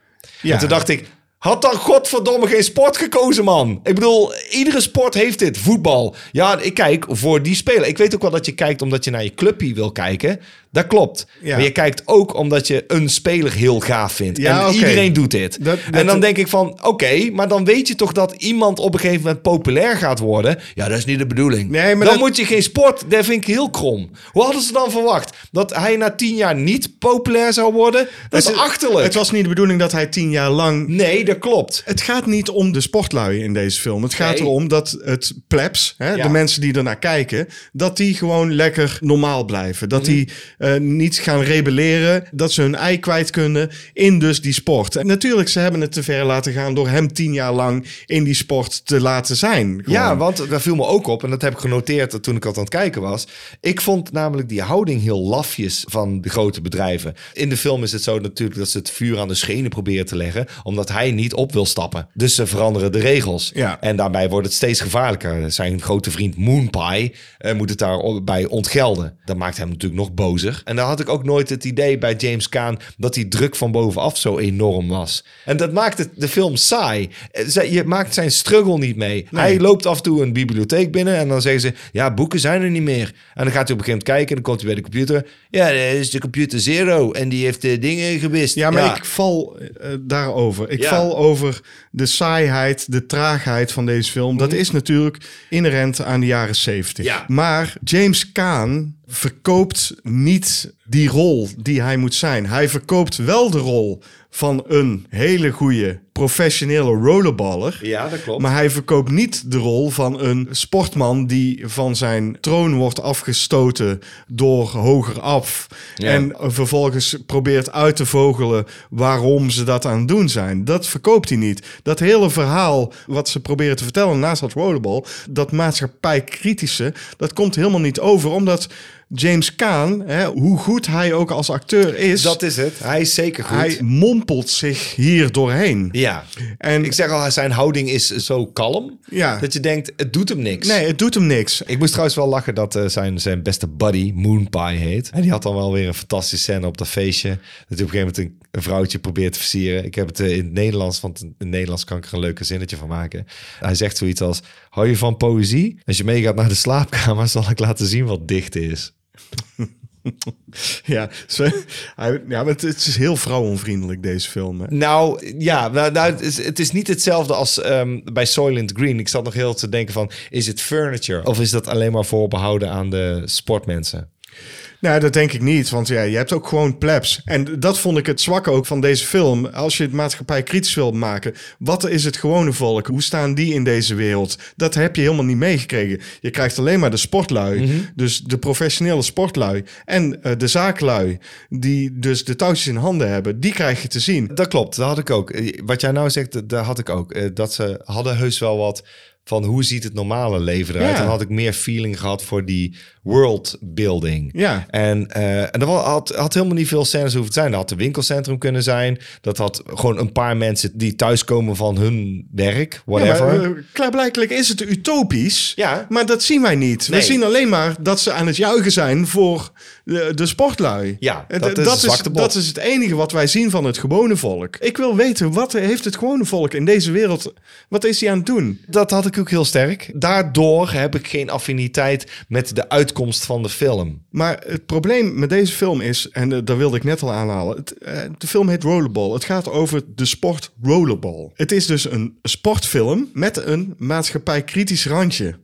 Ja. En toen dacht ik, had dan godverdomme geen sport gekozen, man. Ik bedoel, iedere sport heeft dit. Voetbal. Ja, ik kijk voor die speler. Ik weet ook wel dat je kijkt omdat je naar je clubje wil kijken. Dat klopt. Ja. Maar je kijkt ook omdat je een speler heel gaaf vindt. Ja, en iedereen doet dit. Dat- en dan denk ik van, oké, maar dan weet je toch dat iemand op een gegeven moment populair gaat worden. Ja, dat is niet de bedoeling. Nee, maar dan dat- moet je geen sport, dat vind ik heel krom. Hoe hadden ze dan verwacht? Dat hij na tien jaar niet populair zou worden? Dat is achterlijk. Het was niet de bedoeling dat hij tien jaar lang Nee, dat klopt. Het gaat niet om de sportlui in deze film. Het gaat Nee. erom dat het plebs, hè, Ja. de mensen die ernaar kijken, dat die gewoon lekker normaal blijven. Dat die eh, niet gaan rebelleren, dat ze hun ei kwijt kunnen in dus die sport. En natuurlijk, ze hebben het te ver laten gaan door hem tien jaar lang in die sport te laten zijn. Gewoon. Ja, want daar viel me ook op, en dat heb ik genoteerd toen ik al aan het kijken was. Ik vond namelijk die houding heel lafjes van de grote bedrijven. In de film is het zo natuurlijk dat ze het vuur aan de schenen proberen te leggen, omdat hij niet op wil stappen. Dus ze veranderen de regels. Ja. En daarbij wordt het steeds gevaarlijker. Zijn grote vriend Moonpie eh, moet het daarbij ontgelden. Dat maakt hem natuurlijk nog bozer. En dan had ik ook nooit het idee bij James Caan dat die druk van bovenaf zo enorm was. En dat maakt het, de film saai. Eh, Je maakt zijn struggle niet mee. Hij loopt af en toe een bibliotheek binnen en dan zeggen ze: Ja, boeken zijn er niet meer. En dan gaat hij op een gegeven moment kijken en dan komt hij bij de computer. Ja, dat is de computer Zero en die heeft de dingen gewist. Ja, maar ik val eh, daarover. Ik Ja. val over de saaiheid, de traagheid van deze film. Dat is natuurlijk inherent aan de jaren 70. Ja. Maar James Caan verkoopt niet die rol die hij moet zijn. Hij verkoopt wel de rol van een hele goede professionele rollerballer. Ja, dat klopt. Maar hij verkoopt niet de rol van een sportman die van zijn troon wordt afgestoten door hoger af. Ja. En vervolgens probeert uit te vogelen waarom ze dat aan het doen zijn. Dat verkoopt hij niet. Dat hele verhaal wat ze proberen te vertellen naast dat rollerball, dat maatschappijkritische, dat komt helemaal niet over. Omdat James Caan, hè, hoe goed hij ook als acteur is, Dat is het. Hij is zeker goed. hij mompelt zich hier doorheen. Ja. En Ik zeg al, zijn houding is zo kalm Ja. dat je denkt, het doet hem niks. nee, het doet hem niks. Ik moest trouwens wel lachen dat eh, zijn, zijn beste buddy Moonpie heet. En die had dan wel weer een fantastische scène op dat feestje. Dat hij op een gegeven moment een, een vrouwtje probeert te versieren. Ik heb het eh, in het Nederlands, want in het Nederlands kan ik er een leuke zinnetje van maken. Hij zegt zoiets als, hou je van poëzie? Als je meegaat naar de slaapkamer [LAUGHS] zal ik laten zien wat dicht is. [LAUGHS] Ja, ja maar het, is heel vrouwonvriendelijk, deze film. Nou, ja, nou, nou, het, is, het is niet hetzelfde als ehm, bij Soylent Green. Ik zat nog heel te denken van, is het furniture? Of is dat alleen maar voorbehouden aan de sportmensen? Nou, dat denk ik niet, want ja, je hebt ook gewoon plebs. En dat vond ik het zwakke ook van deze film. Als je het maatschappij kritisch wilt maken, wat is het gewone volk? Hoe staan die in deze wereld? Dat heb je helemaal niet meegekregen. Je krijgt alleen maar de sportlui, dus de professionele sportlui. En eh, de zaaklui, die dus de touwtjes in handen hebben, die krijg je te zien. Dat klopt, dat had ik ook. Eh, Wat jij nou zegt, dat- had ik ook. Eh, Dat ze hadden heus wel wat van hoe ziet het normale leven eruit. Ja. Dan had ik meer feeling gehad voor die world building. Ja. En, eh, en dat had, had helemaal niet veel scènes hoeven te zijn. Dat had een winkelcentrum kunnen zijn. Dat had gewoon een paar mensen die thuiskomen van hun werk, whatever. Ja, eh, klaarblijkelijk is het utopisch, Ja. maar dat zien wij niet. Nee. We zien alleen maar dat ze aan het juichen zijn voor de, de sportlui. Ja, En dat d- is dat, dat is het enige wat wij zien van het gewone volk. Ik wil weten, wat heeft het gewone volk in deze wereld, wat is hij aan het doen? Dat had ik ook heel sterk. Daardoor heb ik geen affiniteit met de uitkomst van de film. Maar het probleem met deze film is, en eh, daar wilde ik net al aanhalen, eh, de film heet Rollerball. Het gaat over de sport rollerball. Het is dus een sportfilm met een maatschappij-kritisch randje.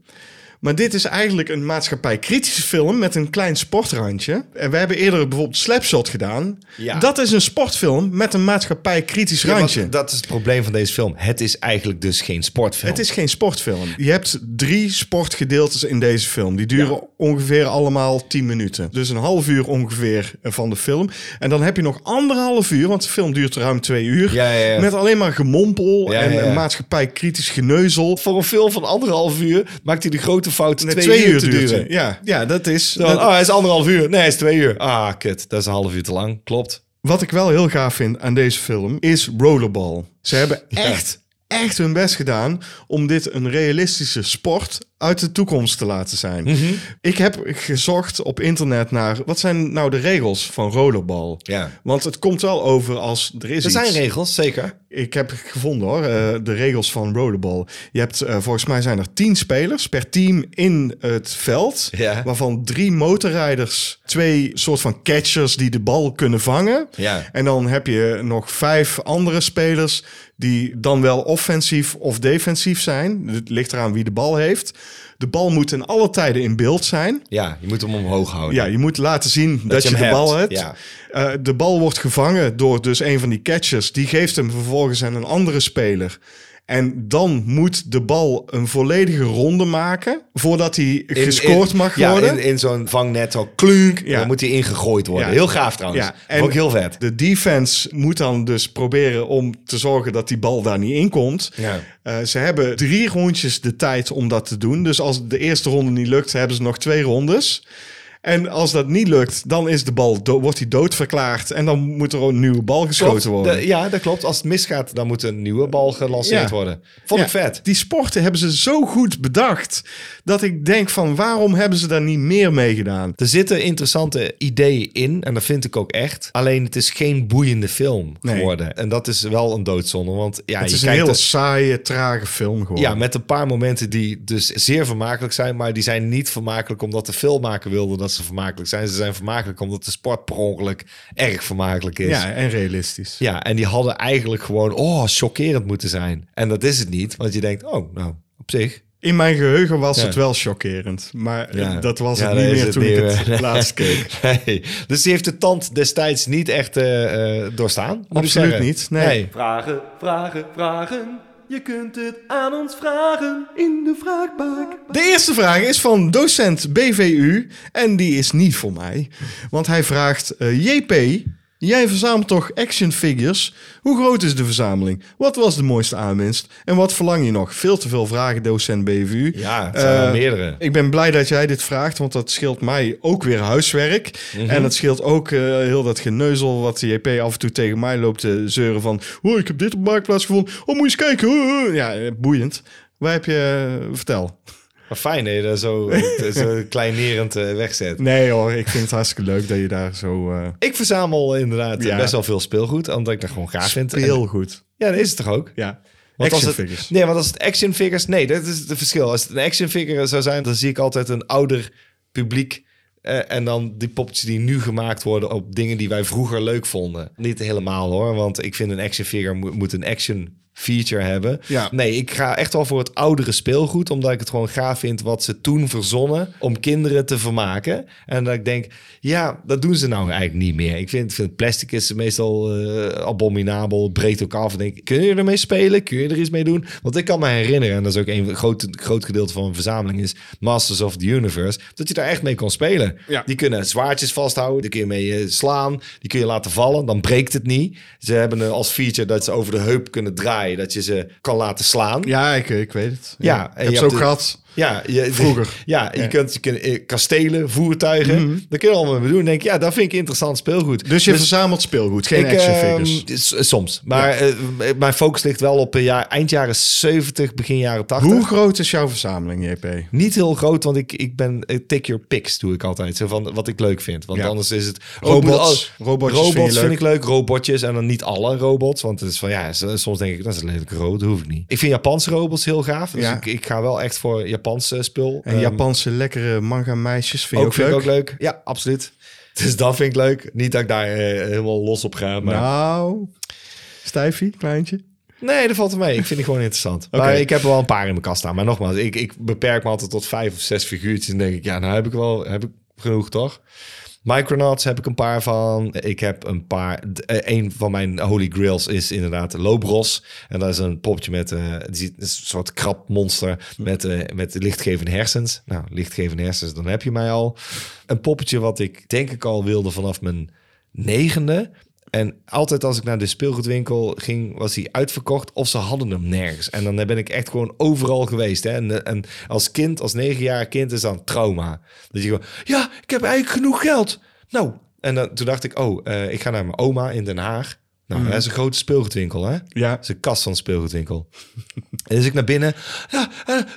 Maar dit is eigenlijk een maatschappij-kritische film met een klein sportrandje. En we hebben eerder bijvoorbeeld Slapshot gedaan. Ja. Dat is een sportfilm met een maatschappij-kritisch Ja, randje. dat is het probleem van deze film. Het is eigenlijk dus geen sportfilm. Het is geen sportfilm. Je hebt drie sportgedeeltes in deze film. Die duren ongeveer allemaal 10 minuten. Dus een half uur ongeveer van de film. En dan heb je nog anderhalf uur, want de film duurt ruim twee uur. Met alleen maar gemompel en maatschappij-kritisch geneuzel. Voor een film van anderhalf uur maakt hij de grote fout Net twee, uur te duren. Ja, ja, dat is... Dat- oh, hij is anderhalf uur. Nee, hij is twee uur. Ah, kut. Dat is een half uur te lang. Klopt. Wat ik wel heel gaaf vind aan deze film is Rollerball. Ze hebben echt, echt hun best gedaan om dit een realistische sport uit de toekomst te laten zijn. Mhm. Ik heb gezocht op internet naar wat zijn nou de regels van rollerball. Ja. Want het komt wel over als er is Er zijn iets. regels, zeker. Ik heb gevonden hoor, eh, de regels van rollerball. Je hebt eh, volgens mij zijn er tien spelers per team in het veld. Ja. Waarvan drie motorrijders, twee soort van catchers die de bal kunnen vangen. Ja. En dan heb je nog vijf andere spelers die dan wel offensief of defensief zijn. Het ligt eraan wie de bal heeft. De bal moet in alle tijden in beeld zijn. Ja, je moet hem omhoog houden. Ja, je moet laten zien dat, je de bal hebt, ja. Eh, de bal wordt gevangen door dus een van die catchers. Die geeft hem vervolgens aan een andere speler. En dan moet de bal een volledige ronde maken voordat hij In- gescoord in- mag ja, worden. in, in zo'n vangnet zo klunk. Ja. Dan moet hij ingegooid worden. Ja. Heel gaaf trouwens. Ja, en ook heel vet. De defense moet dan dus proberen om te zorgen dat die bal daar niet in komt. Ja. Eh, ze hebben drie rondjes de tijd om dat te doen. Dus als de eerste ronde niet lukt, hebben ze nog twee rondes. En als dat niet lukt, dan is de bal wordt hij doodverklaard. En dan moet er een nieuwe bal geschoten Klopt. worden. De- ja, dat klopt. Als het misgaat, dan moet een nieuwe bal gelanceerd Ja. worden. Vond Ja, ik vet. Die sporten hebben ze zo goed bedacht. Dat ik denk van waarom hebben ze daar niet meer mee gedaan? Er zitten interessante ideeën in. En dat vind ik ook echt. Alleen het is geen boeiende film Nee. geworden. En dat is wel een doodzonde. Want ja, het je is een kijkt hele er- saaie, trage film geworden. Ja, met een paar momenten die dus zeer vermakelijk zijn. Maar die zijn niet vermakelijk omdat de filmmaker wilde dat ze vermakelijk zijn. Ze zijn vermakelijk omdat de sport per ongeluk erg vermakelijk is. ja, en realistisch. Ja, en die hadden eigenlijk gewoon, oh, chockerend moeten zijn. En dat is het niet, want je denkt, oh, nou, op zich. In mijn geheugen was Ja. het wel chockerend. Maar Ja. dat was Ja, het niet meer het toen ik het laatst keek. [LAUGHS] Nee. Dus die heeft de tand destijds niet echt eh, eh, doorstaan. Absoluut niet, nee. Vragen, vragen, vragen. Je kunt het aan ons vragen in de vraagbak. De eerste vraag is van docent BVU. En die is niet voor mij. Want hij vraagt... eh, JP, jij verzamelt toch action figures? Hoe groot is de verzameling? Wat was de mooiste aanwinst? En wat verlang je nog? Veel te veel vragen, docent BVU. Ja, het zijn Eh, meerdere. Ik ben blij dat jij dit vraagt, want dat scheelt mij ook weer huiswerk. Mhm. En het scheelt ook eh, heel dat geneuzel wat de JP af en toe tegen mij loopt te zeuren van... Oh, ik heb dit op Marktplaats gevonden. Oh, moet je eens kijken. Oh, oh." Ja, eh, boeiend. Waar heb je... vertel. Maar fijn dat je dat zo, [LAUGHS] zo kleinerend eh, wegzet. Nee hoor, ik vind het hartstikke leuk dat je daar zo... eh Ik verzamel inderdaad Ja. best wel veel speelgoed, omdat ik dat gewoon gaaf vind. En- heel goed. ja, dat is het toch ook? Ja, Want als action het, figures. Nee, want als het action figures... Nee, dat is het verschil. Als het een action figure zou zijn, dan zie ik altijd een ouder publiek... eh, en dan die poppetjes die nu gemaakt worden op dingen die wij vroeger leuk vonden. Niet helemaal hoor, want ik vind een action figure moet, moet een action feature hebben. Ja. Nee, ik ga echt wel voor het oudere speelgoed, omdat ik het gewoon gaaf vind wat ze toen verzonnen om kinderen te vermaken. En dat ik denk, ja, dat doen ze nou eigenlijk niet meer. Ik vind, vind plastic is meestal eh, abominabel, breekt ook af. En denk, kun je ermee spelen? Kun je er iets mee doen? Want ik kan me herinneren, en dat is ook een groot, groot gedeelte van mijn verzameling, is Masters of the Universe, dat je daar echt mee kon spelen. Ja. Die kunnen zwaardjes vasthouden, die kun je mee eh, slaan, die kun je laten vallen, dan breekt het niet. Ze hebben een als feature dat ze over de heup kunnen draaien, dat je ze kan laten slaan. Ja, ik, ik weet het. Ja, ik en heb je hebt ook gehad. Ja, je, Vroeger. Ja, je Ja. kunt, je kunt eh, kastelen, voertuigen. Dat kun je allemaal mee doen. Denk ik, ja, dat vind ik interessant speelgoed. Dus je verzamelt speelgoed, geen ik, action ehm, figures. s- soms. Maar eh, mijn focus ligt wel op eh, jaar, eind jaren 70, begin jaren 80. Hoe groot is jouw verzameling, JP? Niet heel groot, want ik, ik ben eh, take your picks doe ik altijd. Zo van wat ik leuk vind. Want Ja. anders is het... Robots. Oh, Robotjes robots vind ik leuk. Robotjes. En dan niet alle robots. Want het is van ja, soms denk ik dat is lelijk rood. Dat hoef ik niet. Ik vind Japanse robots heel gaaf. Dus ik, ik ga wel echt voor Japanse spul. En Ehm, Japanse lekkere manga meisjes vind je ook vind ik leuk? ook leuk. Ja, absoluut. Dus dat vind ik leuk. Niet dat ik daar eh, helemaal los op ga. Maar Nou, stijfie, kleintje. nee, dat valt er mee. Ik vind die gewoon interessant. Oké. Maar ik heb er wel een paar in mijn kast staan. Maar nogmaals, ik, ik beperk me altijd tot vijf of zes figuurtjes. En denk ik, ja, nou heb ik wel heb ik genoeg, toch? Micronauts heb ik een paar van. Ik heb een paar. eh, Een van mijn holy grails is inderdaad Lobros. En dat is een popje met eh, een soort krabmonster met, eh, met lichtgevende hersens. Nou, lichtgevende hersens, dan heb je mij al. Een poppetje wat ik denk ik al wilde vanaf mijn negende. En altijd als ik naar de speelgoedwinkel ging, was hij uitverkocht of ze hadden hem nergens. En dan ben ik echt gewoon overal geweest. Hè? En, en als kind, als negenjarig kind, is dat een trauma. Dat je gewoon, ja, ik heb eigenlijk genoeg geld. Nou, en dan, toen dacht ik, oh, eh, ik ga naar mijn oma in Den Haag. Nou, dat is een grote speelgoedwinkel, hè? Ja. Dat is een kast van een speelgoedwinkel. en dus ik naar binnen. Ja,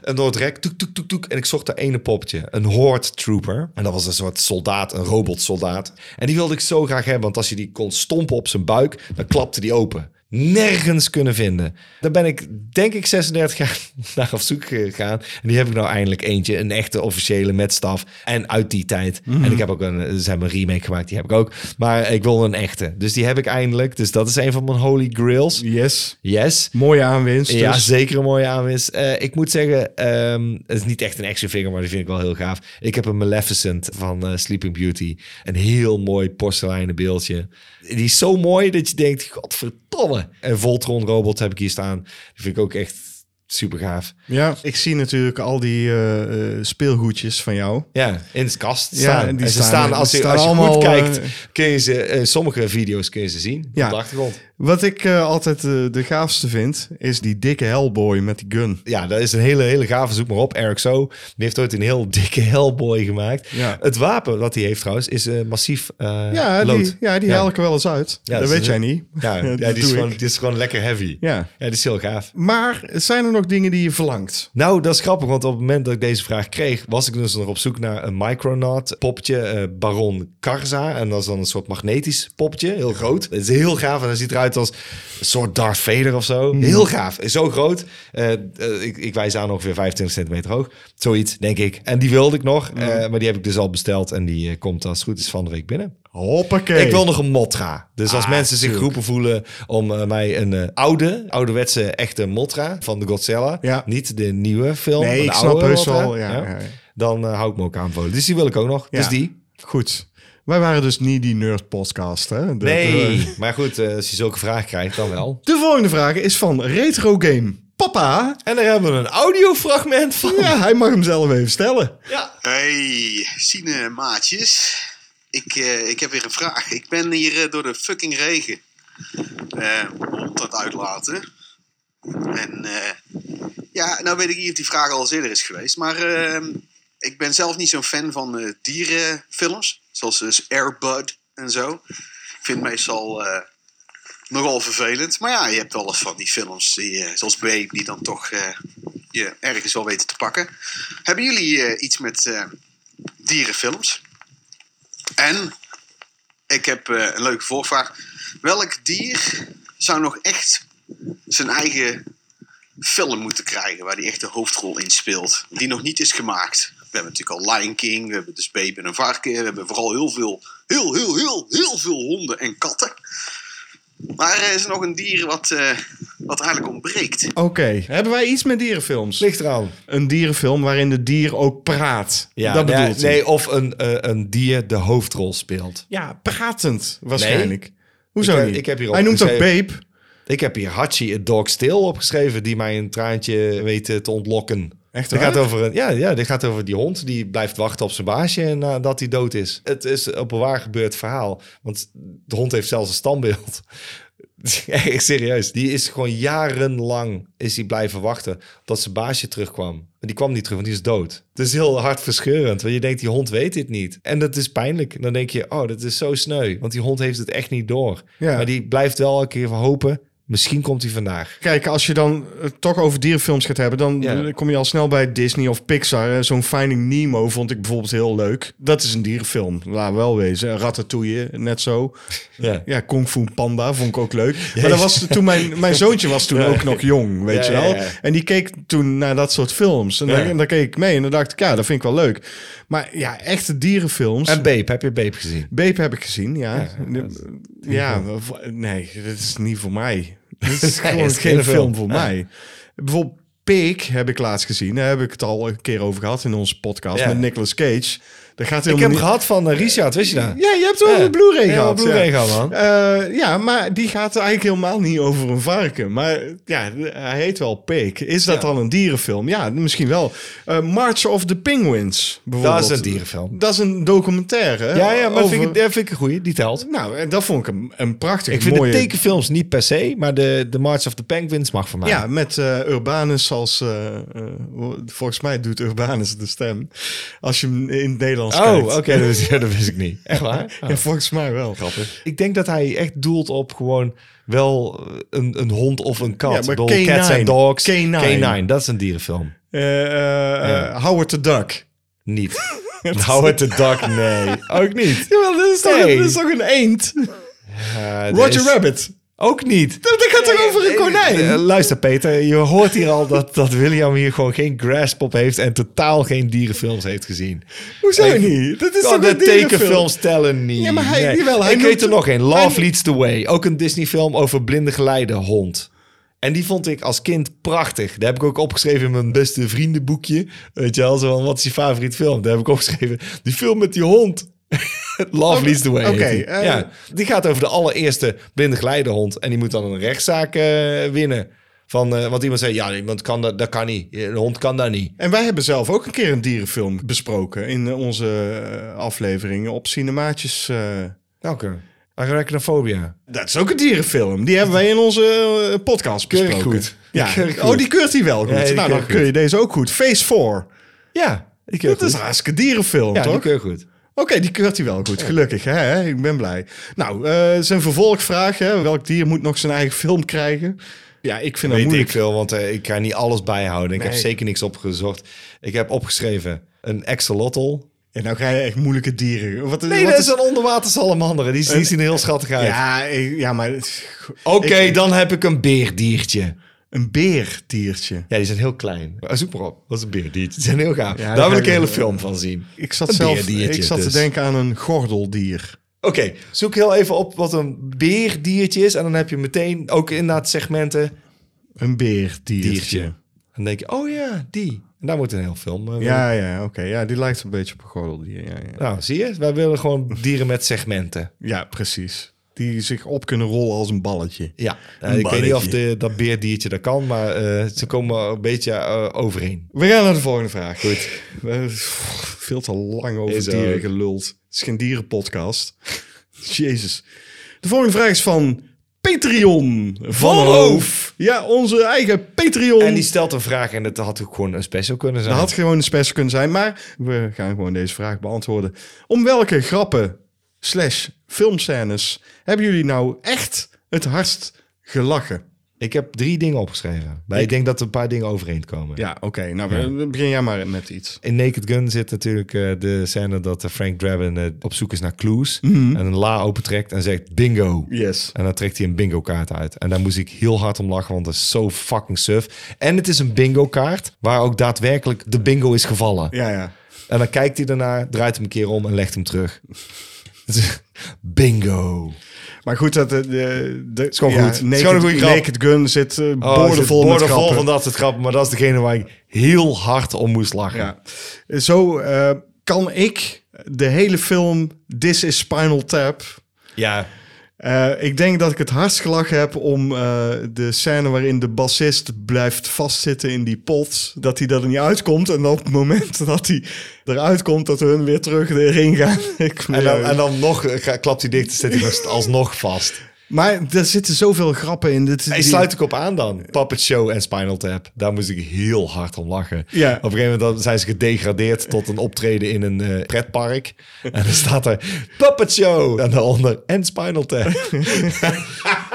en door het rek. Toek, toek, toek, toek. En ik zocht daar ene poppetje. Een Horde Trooper. En dat was een soort soldaat. Een robotsoldaat. En die wilde ik zo graag hebben. Want als je die kon stompen op zijn buik. Dan klapte die open. Nergens kunnen vinden. Daar ben ik, denk ik, 36 jaar [LAUGHS] naar op zoek gegaan. En die heb ik nou eindelijk eentje. Een echte officiële met staf. En uit die tijd. En ik heb ook een, ze hebben een remake gemaakt. Die heb ik ook. Maar ik wil een echte. Dus die heb ik eindelijk. Dus dat is een van mijn holy grails. Yes. Yes. Mooie aanwinst. Ja, dus. zeker een mooie aanwinst. Eh, ik moet zeggen, ehm, het is niet echt een action figure, maar die vind ik wel heel gaaf. Ik heb een Maleficent van eh, Sleeping Beauty. Een heel mooi porseleinen beeldje. Die is zo mooi dat je denkt, godverdomme. En Voltron robot heb ik hier staan. Die vind ik ook echt super gaaf. Ja, ik zie natuurlijk al die eh, speelgoedjes van jou. Ja, in de kast Ja, staan. en die en ze staan- staan, als je, staan als je allemaal, goed kijkt, eh, kun je ze, in sommige video's kun je ze zien. Ja. Op de achtergrond. Wat ik eh, altijd eh, de gaafste vind, is die dikke Hellboy met die gun. Ja, dat is een hele, hele gave. Zoek maar op. Eric So. Die heeft ooit een heel [LAUGHS] dikke Hellboy gemaakt. Ja. Het wapen wat hij heeft trouwens is eh, massief Ja, lood. die, ja, die Ja. haal ik er wel eens uit. Ja, dat dat weet jij niet. [LAUGHS] Ja, ja, dat die, is gewoon, die is gewoon lekker heavy. Ja. Ja. die is heel gaaf. Maar zijn er nog dingen die je verlangt? Nou, dat is grappig, want op het moment dat ik deze vraag kreeg, was ik dus nog op zoek naar een Micronaut poppetje, Baron Karza. En dat is dan een soort magnetisch poppetje, heel groot. Het is heel gaaf en hij ziet eruit als een soort Darth Vader of zo. Heel gaaf, zo groot. Eh, eh, ik, ik wijs aan ongeveer 25 centimeter hoog. Zoiets, denk ik. En die wilde ik nog, eh, maar die heb ik dus al besteld en die komt als het goed is van de week binnen. Hoppakee. Ik wil nog een Motra. Dus als Ah, mensen zich geroepen voelen om mij een oude, ouderwetse echte Motra van de Godzilla. Ja. Niet de nieuwe film. Nee, de ik snap heus wel, ja. Dan hou ik me ook aanbevolen. Dus die wil ik ook nog. Ja. Dus die. Goed. Wij waren dus niet die nerd podcast, hè? De, Nee. De, maar goed, eh, als je zulke vragen krijgt, dan wel. de volgende vraag is van Retro Game Papa. En daar hebben we een audiofragment van. Ja, hij mag hem zelf even stellen. Hey, Sine maatjes. Ik, eh, ik heb weer een vraag. Ik ben hier eh, door de fucking regen eh aan het uitlaten. En eh, ja, nou weet ik niet of die vraag al eens eerder is geweest. Maar eh, ik ben zelf niet zo'n fan van eh, dierenfilms. Zoals dus Airbud en zo. Ik vind meestal eh, nogal vervelend. Maar ja, je hebt wel eens van die films, die, eh, zoals Babe, die dan toch eh, je ergens wel weten te pakken. Hebben jullie iets met dierenfilms? En ik heb een leuke voorvraag. Welk dier zou nog echt zijn eigen film moeten krijgen waar die echt de hoofdrol in speelt, die nog niet is gemaakt? We hebben natuurlijk al Lion King, we hebben dus Babe en een varken, we hebben vooral heel veel, heel, heel, heel, heel veel honden en katten. Maar er is nog een dier wat, eh, wat eigenlijk ontbreekt. Oké. Hebben wij iets met dierenfilms? Ligt eraan. Een dierenfilm waarin de dier ook praat. Ja, dat bedoelt hij. nee, of een, eh, een dier de hoofdrol speelt. Ja, pratend waarschijnlijk. Hoezo Ik heb- niet? ik heb hier Hij noemt ook opgeschreven- Babe. Ik heb hier Hachi, a dog still, opgeschreven, die mij een traantje weet eh, te ontlokken. Echt dit gaat over een, ja, ja, dit gaat over die hond die blijft wachten op zijn baasje nadat hij dood is. Het is op een waar gebeurd verhaal. Want de hond heeft zelfs een standbeeld. [LAUGHS] Echt serieus. Die is gewoon jarenlang is hij blijven wachten tot zijn baasje terugkwam. En die kwam niet terug, want die is dood. Het is heel hartverscheurend, want je denkt, die hond weet dit niet. En dat is pijnlijk. Dan denk je, oh, dat is zo sneu. Want die hond heeft het echt niet door. Ja. Maar die blijft wel elke keer hopen, misschien komt hij vandaag. Kijk, als je dan het toch over dierenfilms gaat hebben, dan Ja. kom je al snel bij Disney of Pixar. Eh, Zo'n Finding Nemo vond ik bijvoorbeeld heel leuk. Dat is een dierenfilm, laat wel wezen. Ratatouille, net zo. Ja. Ja, Kung Fu Panda vond ik ook leuk. [LAUGHS] Maar dat was toen mijn, mijn zoontje was toen ook nog jong, weet je wel. En die keek toen naar dat soort films. En, dan, dan keek ik mee en dan dacht ik, ja, dat vind ik wel leuk. Maar ja, echte dierenfilms. En Babe, heb je Babe gezien? Babe heb ik gezien, ja. Ja, Ja, ja nee, dat is niet voor mij. Dit is gewoon het is geen geen film film. voor Ja. mij. Bijvoorbeeld Peek heb ik laatst gezien. Daar heb ik het al een keer over gehad in onze podcast Ja. met Nicolas Cage. Gaat Ik heb niet... hem gehad van eh, Richard, wist je dat? Ja, je hebt wel Ja. een Blu-ray Ja, gehad. Blu-ray ja. gehad, man. Eh, ja, maar die gaat eigenlijk helemaal niet over een varken. Maar ja, hij heet wel Peek. Is dat Ja. dan een dierenfilm? Ja, misschien wel. Eh, March of the Penguins, bijvoorbeeld. Dat is een dierenfilm. Dat is een documentaire. Ja, ja, maar over- vind ik, dat vind ik een goeie, die telt. Nou, en dat vond ik een, een prachtig Ik vind mooie... de tekenfilms niet per se, maar de, de March of the Penguins mag voor mij. Ja, met Urbanus als... volgens mij doet Urbanus de stem. Als je hem in het Nederlands Oh, kijkt. oké, dat, wist- [LAUGHS] dat wist ik niet. Echt waar? Oh. Ja, volgens mij wel. Grappig. Ik denk dat hij echt doelt op gewoon wel een, een hond of een kat. Ja, maar bedoel, Cats K9. and Dogs. K9. K9, dat is een dierenfilm. Eh, eh, eh, Howard the Duck. Niet. [LAUGHS] Howard the Duck, nee. [LAUGHS] Ook niet. Jawel, dat is toch, Nee. een, dat is toch een eend? Uh, Roger Rabbit. Ook niet. Dat gaat toch over een konijn? Eh, luister Peter, je hoort hier al dat, dat William hier gewoon geen grasp op heeft en totaal geen dierenfilms heeft gezien. Hoezo niet? Dat is Oh, toch de tekenfilms tellen niet. Ja, maar hij- Nee. jawel, hij Ik noemt weet er nog een. hij- Love Leads the Way. Ook een Disney film over blinde geleidehond. En die vond ik als kind prachtig. Daar heb ik ook opgeschreven in mijn beste vriendenboekje. Weet je wel, zo van, wat is je favoriet film? Daar heb ik opgeschreven, die film met die hond. [LAUGHS] Love Leads the Way. oké, eh, ja, die gaat over de allereerste blinde geleidehond. En die moet dan een rechtszaak eh, winnen. Van, eh, want iemand zei, ja, iemand kan dat, dat kan niet. De hond kan dat niet. En wij hebben zelf ook een keer een dierenfilm besproken in onze afleveringen op Cinemaatjes. Welke? Arachnophobia. dat is ook een dierenfilm. Die hebben wij in onze podcast Keurig besproken. goed. Ja. Keurig Oh, die keurt hij wel goed. Ja, nou, dan kun je deze ook goed. Phase 4. Ja, die Dat is een hartstikke dierenfilm, Ja, die toch? keur goed. Oké, die keurt hij wel goed. Gelukkig, hè? Ik ben blij. Nou, eh, zijn vervolgvraag, hè? welk dier moet nog zijn eigen film krijgen? Ja, ik vind dat Weet moeilijk. ik veel, want eh, ik kan niet alles bijhouden. Ik heb zeker niks opgezocht. Ik heb opgeschreven een axolotl. Ja, nou ga je echt moeilijke dieren. Wat, Nee, wat dat is een onderwater salamander. Die, die Een- zien er heel schattig uit. Ja, ik- ja, maar Oké, dan heb ik een beerdiertje. Een beerdiertje. Ja, die zijn heel klein. Zoek maar op. Wat is een beerdiertje? Die zijn heel gaaf. Ja, Daar wil ik een hele film van zien. Ik zat Een zelf ik zat dus. te denken aan een gordeldier. Oké, zoek heel even op wat een beerdiertje is. En dan heb je meteen ook inderdaad segmenten Een beerdiertje. diertje. Dan denk je, oh ja, die. En daar moet een heel film. eh, Ja, ja, oké. Ja, die lijkt een beetje op een gordeldier. Ja, ja. Nou, zie je? Wij willen gewoon dieren met segmenten. ja precies. Die zich op kunnen rollen als een balletje. Ja, Een eh, ik weet niet of de, dat beerdiertje dat kan, maar eh, ze komen een beetje eh, overeen. We gaan naar de volgende vraag. Goed. We hebben veel te lang over Is dieren ook. geluld. Het is geen dierenpodcast. Jezus. De volgende vraag is van Patreon. Van. Hoof. Ja, onze eigen Patreon. En die stelt een vraag en dat had ook gewoon een special kunnen zijn. Dat had gewoon een special kunnen zijn, maar we gaan gewoon deze vraag beantwoorden. Om welke grappen slash filmscènes hebben jullie nou echt het hardst gelachen? Ik heb drie dingen opgeschreven. Maar ik, denk dat er een paar dingen overeen komen. Ja, oké. nou, we- begin jij maar met iets. In Naked Gun zit natuurlijk eh, de scène dat eh, Frank Drabin eh, op zoek is naar clues. Mhm. En een la opentrekt en zegt bingo. Yes. En dan trekt hij een bingo kaart uit. En daar moest ik heel hard om lachen, want dat is zo fucking suf. En het is een bingo kaart waar ook daadwerkelijk de bingo is gevallen. Ja, ja. En dan kijkt hij daarna, draait hem een keer om en legt hem terug. Bingo. Maar goed, dat de, de, de is gewoon ja, goed. Naked, gewoon een goede grap. Naked Gun zit uh, boordevol van dat soort grappen. Maar dat is degene waar ik heel hard om moest lachen. Ja. Zo eh, kan ik de hele film This is Spinal Tap... ja. Eh, ik denk dat ik het hardst gelachen heb om eh, de scène waarin de bassist blijft vastzitten in die pot. Dat hij er niet uitkomt. En op het moment [LAUGHS] dat hij eruit komt, dat hun weer terug erin gaan. [LAUGHS] En dan, en dan nog eh, klapt hij dicht en zit hij alsnog vast. Maar er zitten zoveel grappen in. Dit, sluit ik op aan dan. Puppet Show en Spinal Tap. Daar moest ik heel hard om lachen. Ja. Op een gegeven moment zijn ze gedegradeerd tot een optreden in een eh, pretpark. En dan staat er Puppet Show. En daaronder en Spinal Tap. [LAUGHS]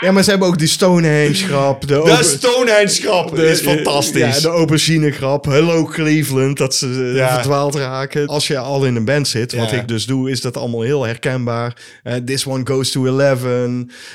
Ja, maar ze hebben ook die Stonehenge grap. De, De Stonehenge-grap is fantastisch. Ja, de aubergine grap. Hello Cleveland. Dat ze eh, Ja. verdwaald raken. Als je al in een band zit, wat Ja. ik dus doe, is dat allemaal heel herkenbaar. Eh, This one goes to 11.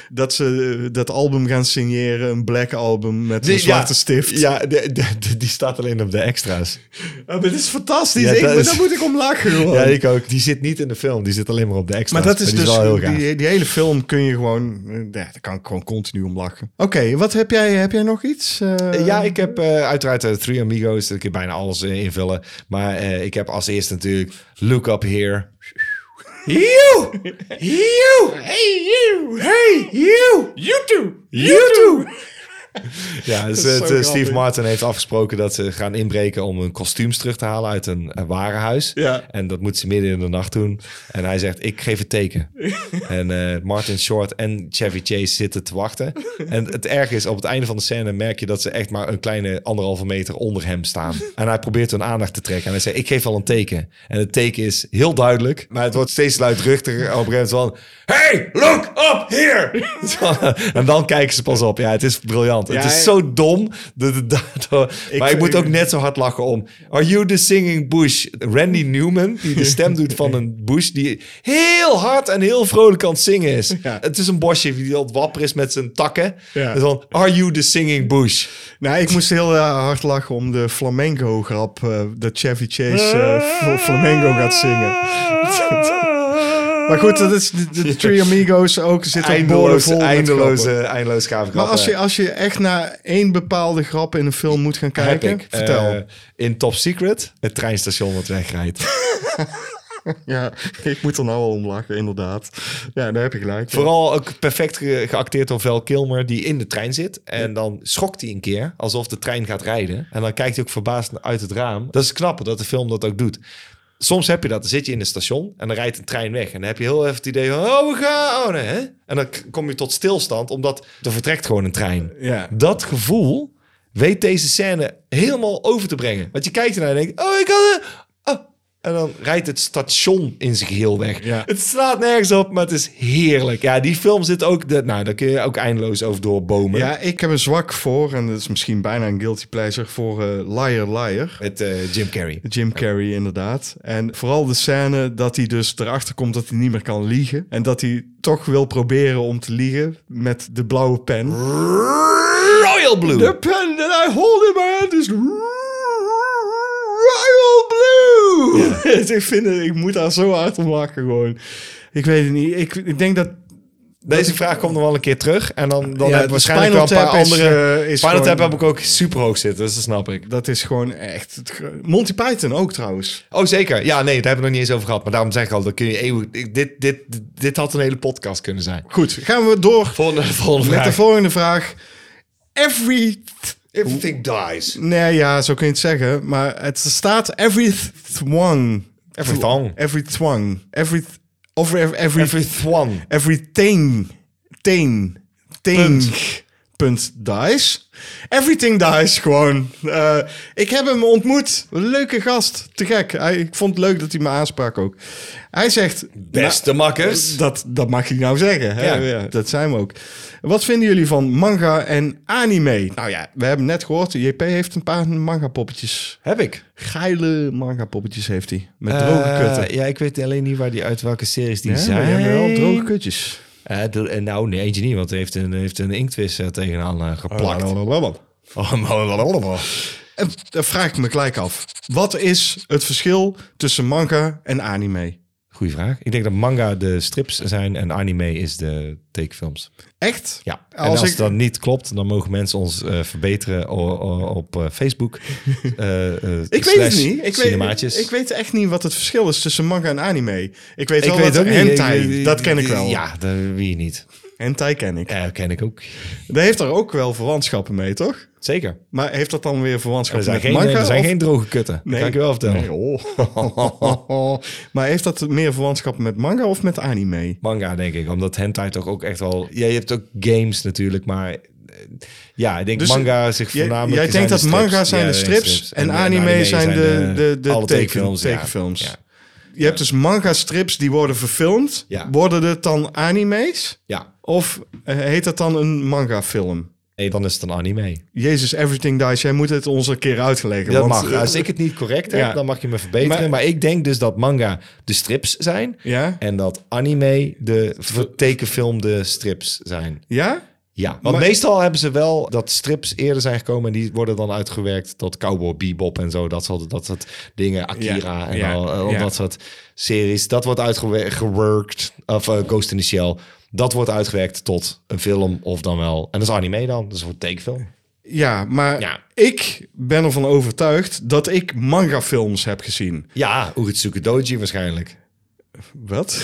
Dat ze eh, dat album gaan signeren. Een black album met een Die- zwarte ja, stift. Ja, de, de- de- die staat alleen op de extra's. Maar dit is fantastisch. Ja, ik, dat maar is- Daar moet ik om lachen gewoon. Ja, ik ook. Die zit niet in de film. Die zit alleen maar op de extra's. maar dat is die dus, die, die hele film kun je gewoon, ja, daar kan ik gewoon continu om lachen. Oké, wat heb jij, heb jij nog iets? Eh, Ja, ik heb eh, uiteraard de Three Amigos. Ik kan bijna alles eh, invullen. Maar eh, ik heb als eerste natuurlijk Look Up Here. You! You! [LAUGHS] Hey you! Hey you! You too! You too! [LAUGHS] Ja, dus, het, eh, Steve. Martin heeft afgesproken dat ze gaan inbreken om hun kostuums terug te halen uit een, een warenhuis. Ja. En dat moeten ze midden in de nacht doen. En hij zegt, ik geef het teken. [LAUGHS] en eh, Martin Short en Chevy Chase zitten te wachten. En het erge is, op het einde van de scène merk je dat ze echt maar een kleine anderhalve meter onder hem staan. En hij probeert hun aandacht te trekken. En hij zegt, ik geef al een teken. En het teken is heel duidelijk, maar het wordt steeds luidruchtiger. Op een gegeven moment van, hey, look up here! [LAUGHS] en dan kijken ze pas op. Ja, het is briljant. Het Ja, is zo dom. Maar ik moet ook net zo hard lachen om. Are you the singing bush? Randy Newman, die de stem doet van een bush, die heel hard en heel vrolijk aan het zingen is. Ja. Het is een bosje die al wapper is met zijn takken. Ja. Dus dan, Are you the singing bush? Nou, ik moest heel eh, hard lachen om de flamenco-grap. eh, dat Chevy Chase fl- flamenco gaat zingen. [LAUGHS] Maar goed, dat is de, de [LAUGHS] Three Amigos ook. Zit Eindeloos, vol eindeloze, eindeloos gave Maar als je, als je echt naar één bepaalde grap in een film moet gaan kijken, ik. vertel. Eh, in Top Secret, het treinstation wat wegrijdt. [LAUGHS] ja, ik moet er nou al om lachen, inderdaad. Ja, daar heb je gelijk. Vooral ook perfect ge- geacteerd door Val Kilmer, die in de trein zit. En dan schokt hij een keer, alsof de trein gaat rijden. En dan kijkt hij ook verbaasd uit het raam. Dat is knap dat de film dat ook doet. Soms heb je dat, dan zit je in een station en dan rijdt een trein weg. En dan heb je heel even het idee van, oh, we gaan, oh nee? En dan kom je tot stilstand, omdat er vertrekt gewoon een trein. Ja. Dat gevoel weet deze scène helemaal over te brengen. Want je kijkt ernaar en denkt, oh, ik had het... En dan rijdt het station in zijn geheel weg. Ja. Het slaat nergens op, maar het is heerlijk. Ja, die film zit ook... De, nou, daar kun je ook eindeloos over doorbomen. Ja, ik heb een zwak voor, en dat is misschien bijna een guilty pleasure, voor eh, Liar Liar. Met eh, Jim Carrey. Jim Carrey, inderdaad. En vooral de scène dat hij dus erachter komt dat hij niet meer kan liegen. En dat hij toch wil proberen om te liegen met de blauwe pen. Royal Blue. The pen that I hold in my hand is blue. [LAUGHS] ik vind het, ik moet daar zo hard om lachen gewoon. Ik weet het niet. Ik, ik denk dat Deze vraag komt nog wel een keer terug. En dan, dan Ja, heb waarschijnlijk wel een paar Tap is, andere... eh, is Tap gewoon- heb ik ook super hoog zitten, dus dat snap ik. dat is gewoon echt... het Monty Python ook trouwens. Oh, zeker. Ja, nee, daar hebben we nog niet eens over gehad. Maar daarom zeg ik al, dat kun je eeuwig... Dit, dit, dit had een hele podcast kunnen zijn. Goed, gaan we door Volgende, volgende met vraag. de volgende vraag. Every... Everything dies. Nee, ja, zo kun je het zeggen. Maar het staat every twang. Every thong. Every twang. Every... Of every... every Every one. Everything. Teen. Teen. Punt. Dice. Everything dies gewoon. Eh, ik heb hem ontmoet. Leuke gast. Te gek. Hij, ik vond het leuk dat hij me aansprak ook. Hij zegt... Beste makkers. Dat, dat mag je nou zeggen. Hè? Ja. Ja. dat zijn we ook. Wat vinden jullie van manga en anime? Nou ja, we hebben net gehoord. JP heeft een paar manga poppetjes. Heb ik. Geile manga poppetjes heeft hij. Met droge Eh, kutten. ja, ik weet alleen niet waar die uit welke series die Ja, zijn. hebben wel droge kutjes. Eh, de- eh, nou, nee, eentje niet, want hij heeft een, heeft een inktvis eh, tegenaan eh, geplakt. [LAUGHS] Oh, En dan vraag ik me gelijk af. Wat is het verschil tussen manga en anime? Goeie vraag. Ik denk dat manga de strips zijn en anime is de tekenfilms. Echt? Ja, en Als als, ik- dat niet klopt, dan mogen mensen ons eh, verbeteren op eh, Facebook. [LAUGHS] Eh, Ik weet het niet. Ik weet, ik weet echt niet wat het verschil is tussen manga en anime. Ik weet Ik wel weet wat hentai, dat ken ik wel. Ja, dat wie niet. Hentai ken ik. Ja, ken ik ook. Daar heeft er ook wel verwantschappen mee, toch? Zeker. Maar heeft dat dan weer Er verwantschappen met geen, manga? er zijn of- geen droge kutten. Dat kan ik je wel vertellen. Nee, oh. [LAUGHS] maar heeft dat meer verwantschappen met manga of met anime? Manga, denk ik. Omdat hentai toch ook echt wel... Ja, je hebt ook games natuurlijk, maar... eh, Ja, ik denk Dus manga zich voornamelijk... jij denkt de dat strips. manga zijn Ja, de strips, en, anime, zijn de, de, de, alle tekenfilms. tekenfilms. ja. Je hebt dus manga-strips die worden verfilmd. Worden het dan anime's? Ja. Of eh, heet dat dan een manga-film? Nee, dan is het een anime. Jezus, Everything Dies, jij moet het ons een keer uitleggen. Dat want, mag. eh, Als ik het niet correct heb, Ja. dan mag je me verbeteren. Maar- Maar, ik denk dus dat manga de strips zijn. Ja? En dat anime de tekenfilmde strips zijn. Ja? Ja, want Maar- meestal hebben ze wel dat strips eerder zijn gekomen... en die worden dan uitgewerkt tot Cowboy Bebop en zo. Dat soort, dat soort dingen, Akira Ja, en al, al ja. dat soort series. Dat wordt uitgewerkt, of eh, Ghost in the Shell... Dat wordt uitgewerkt tot een film of dan wel... En dat is anime dan, dat is een tekenfilm. Ja, maar Ja. ik ben ervan overtuigd dat ik manga-films heb gezien. Ja, Ugetsuki Doji waarschijnlijk. Wat?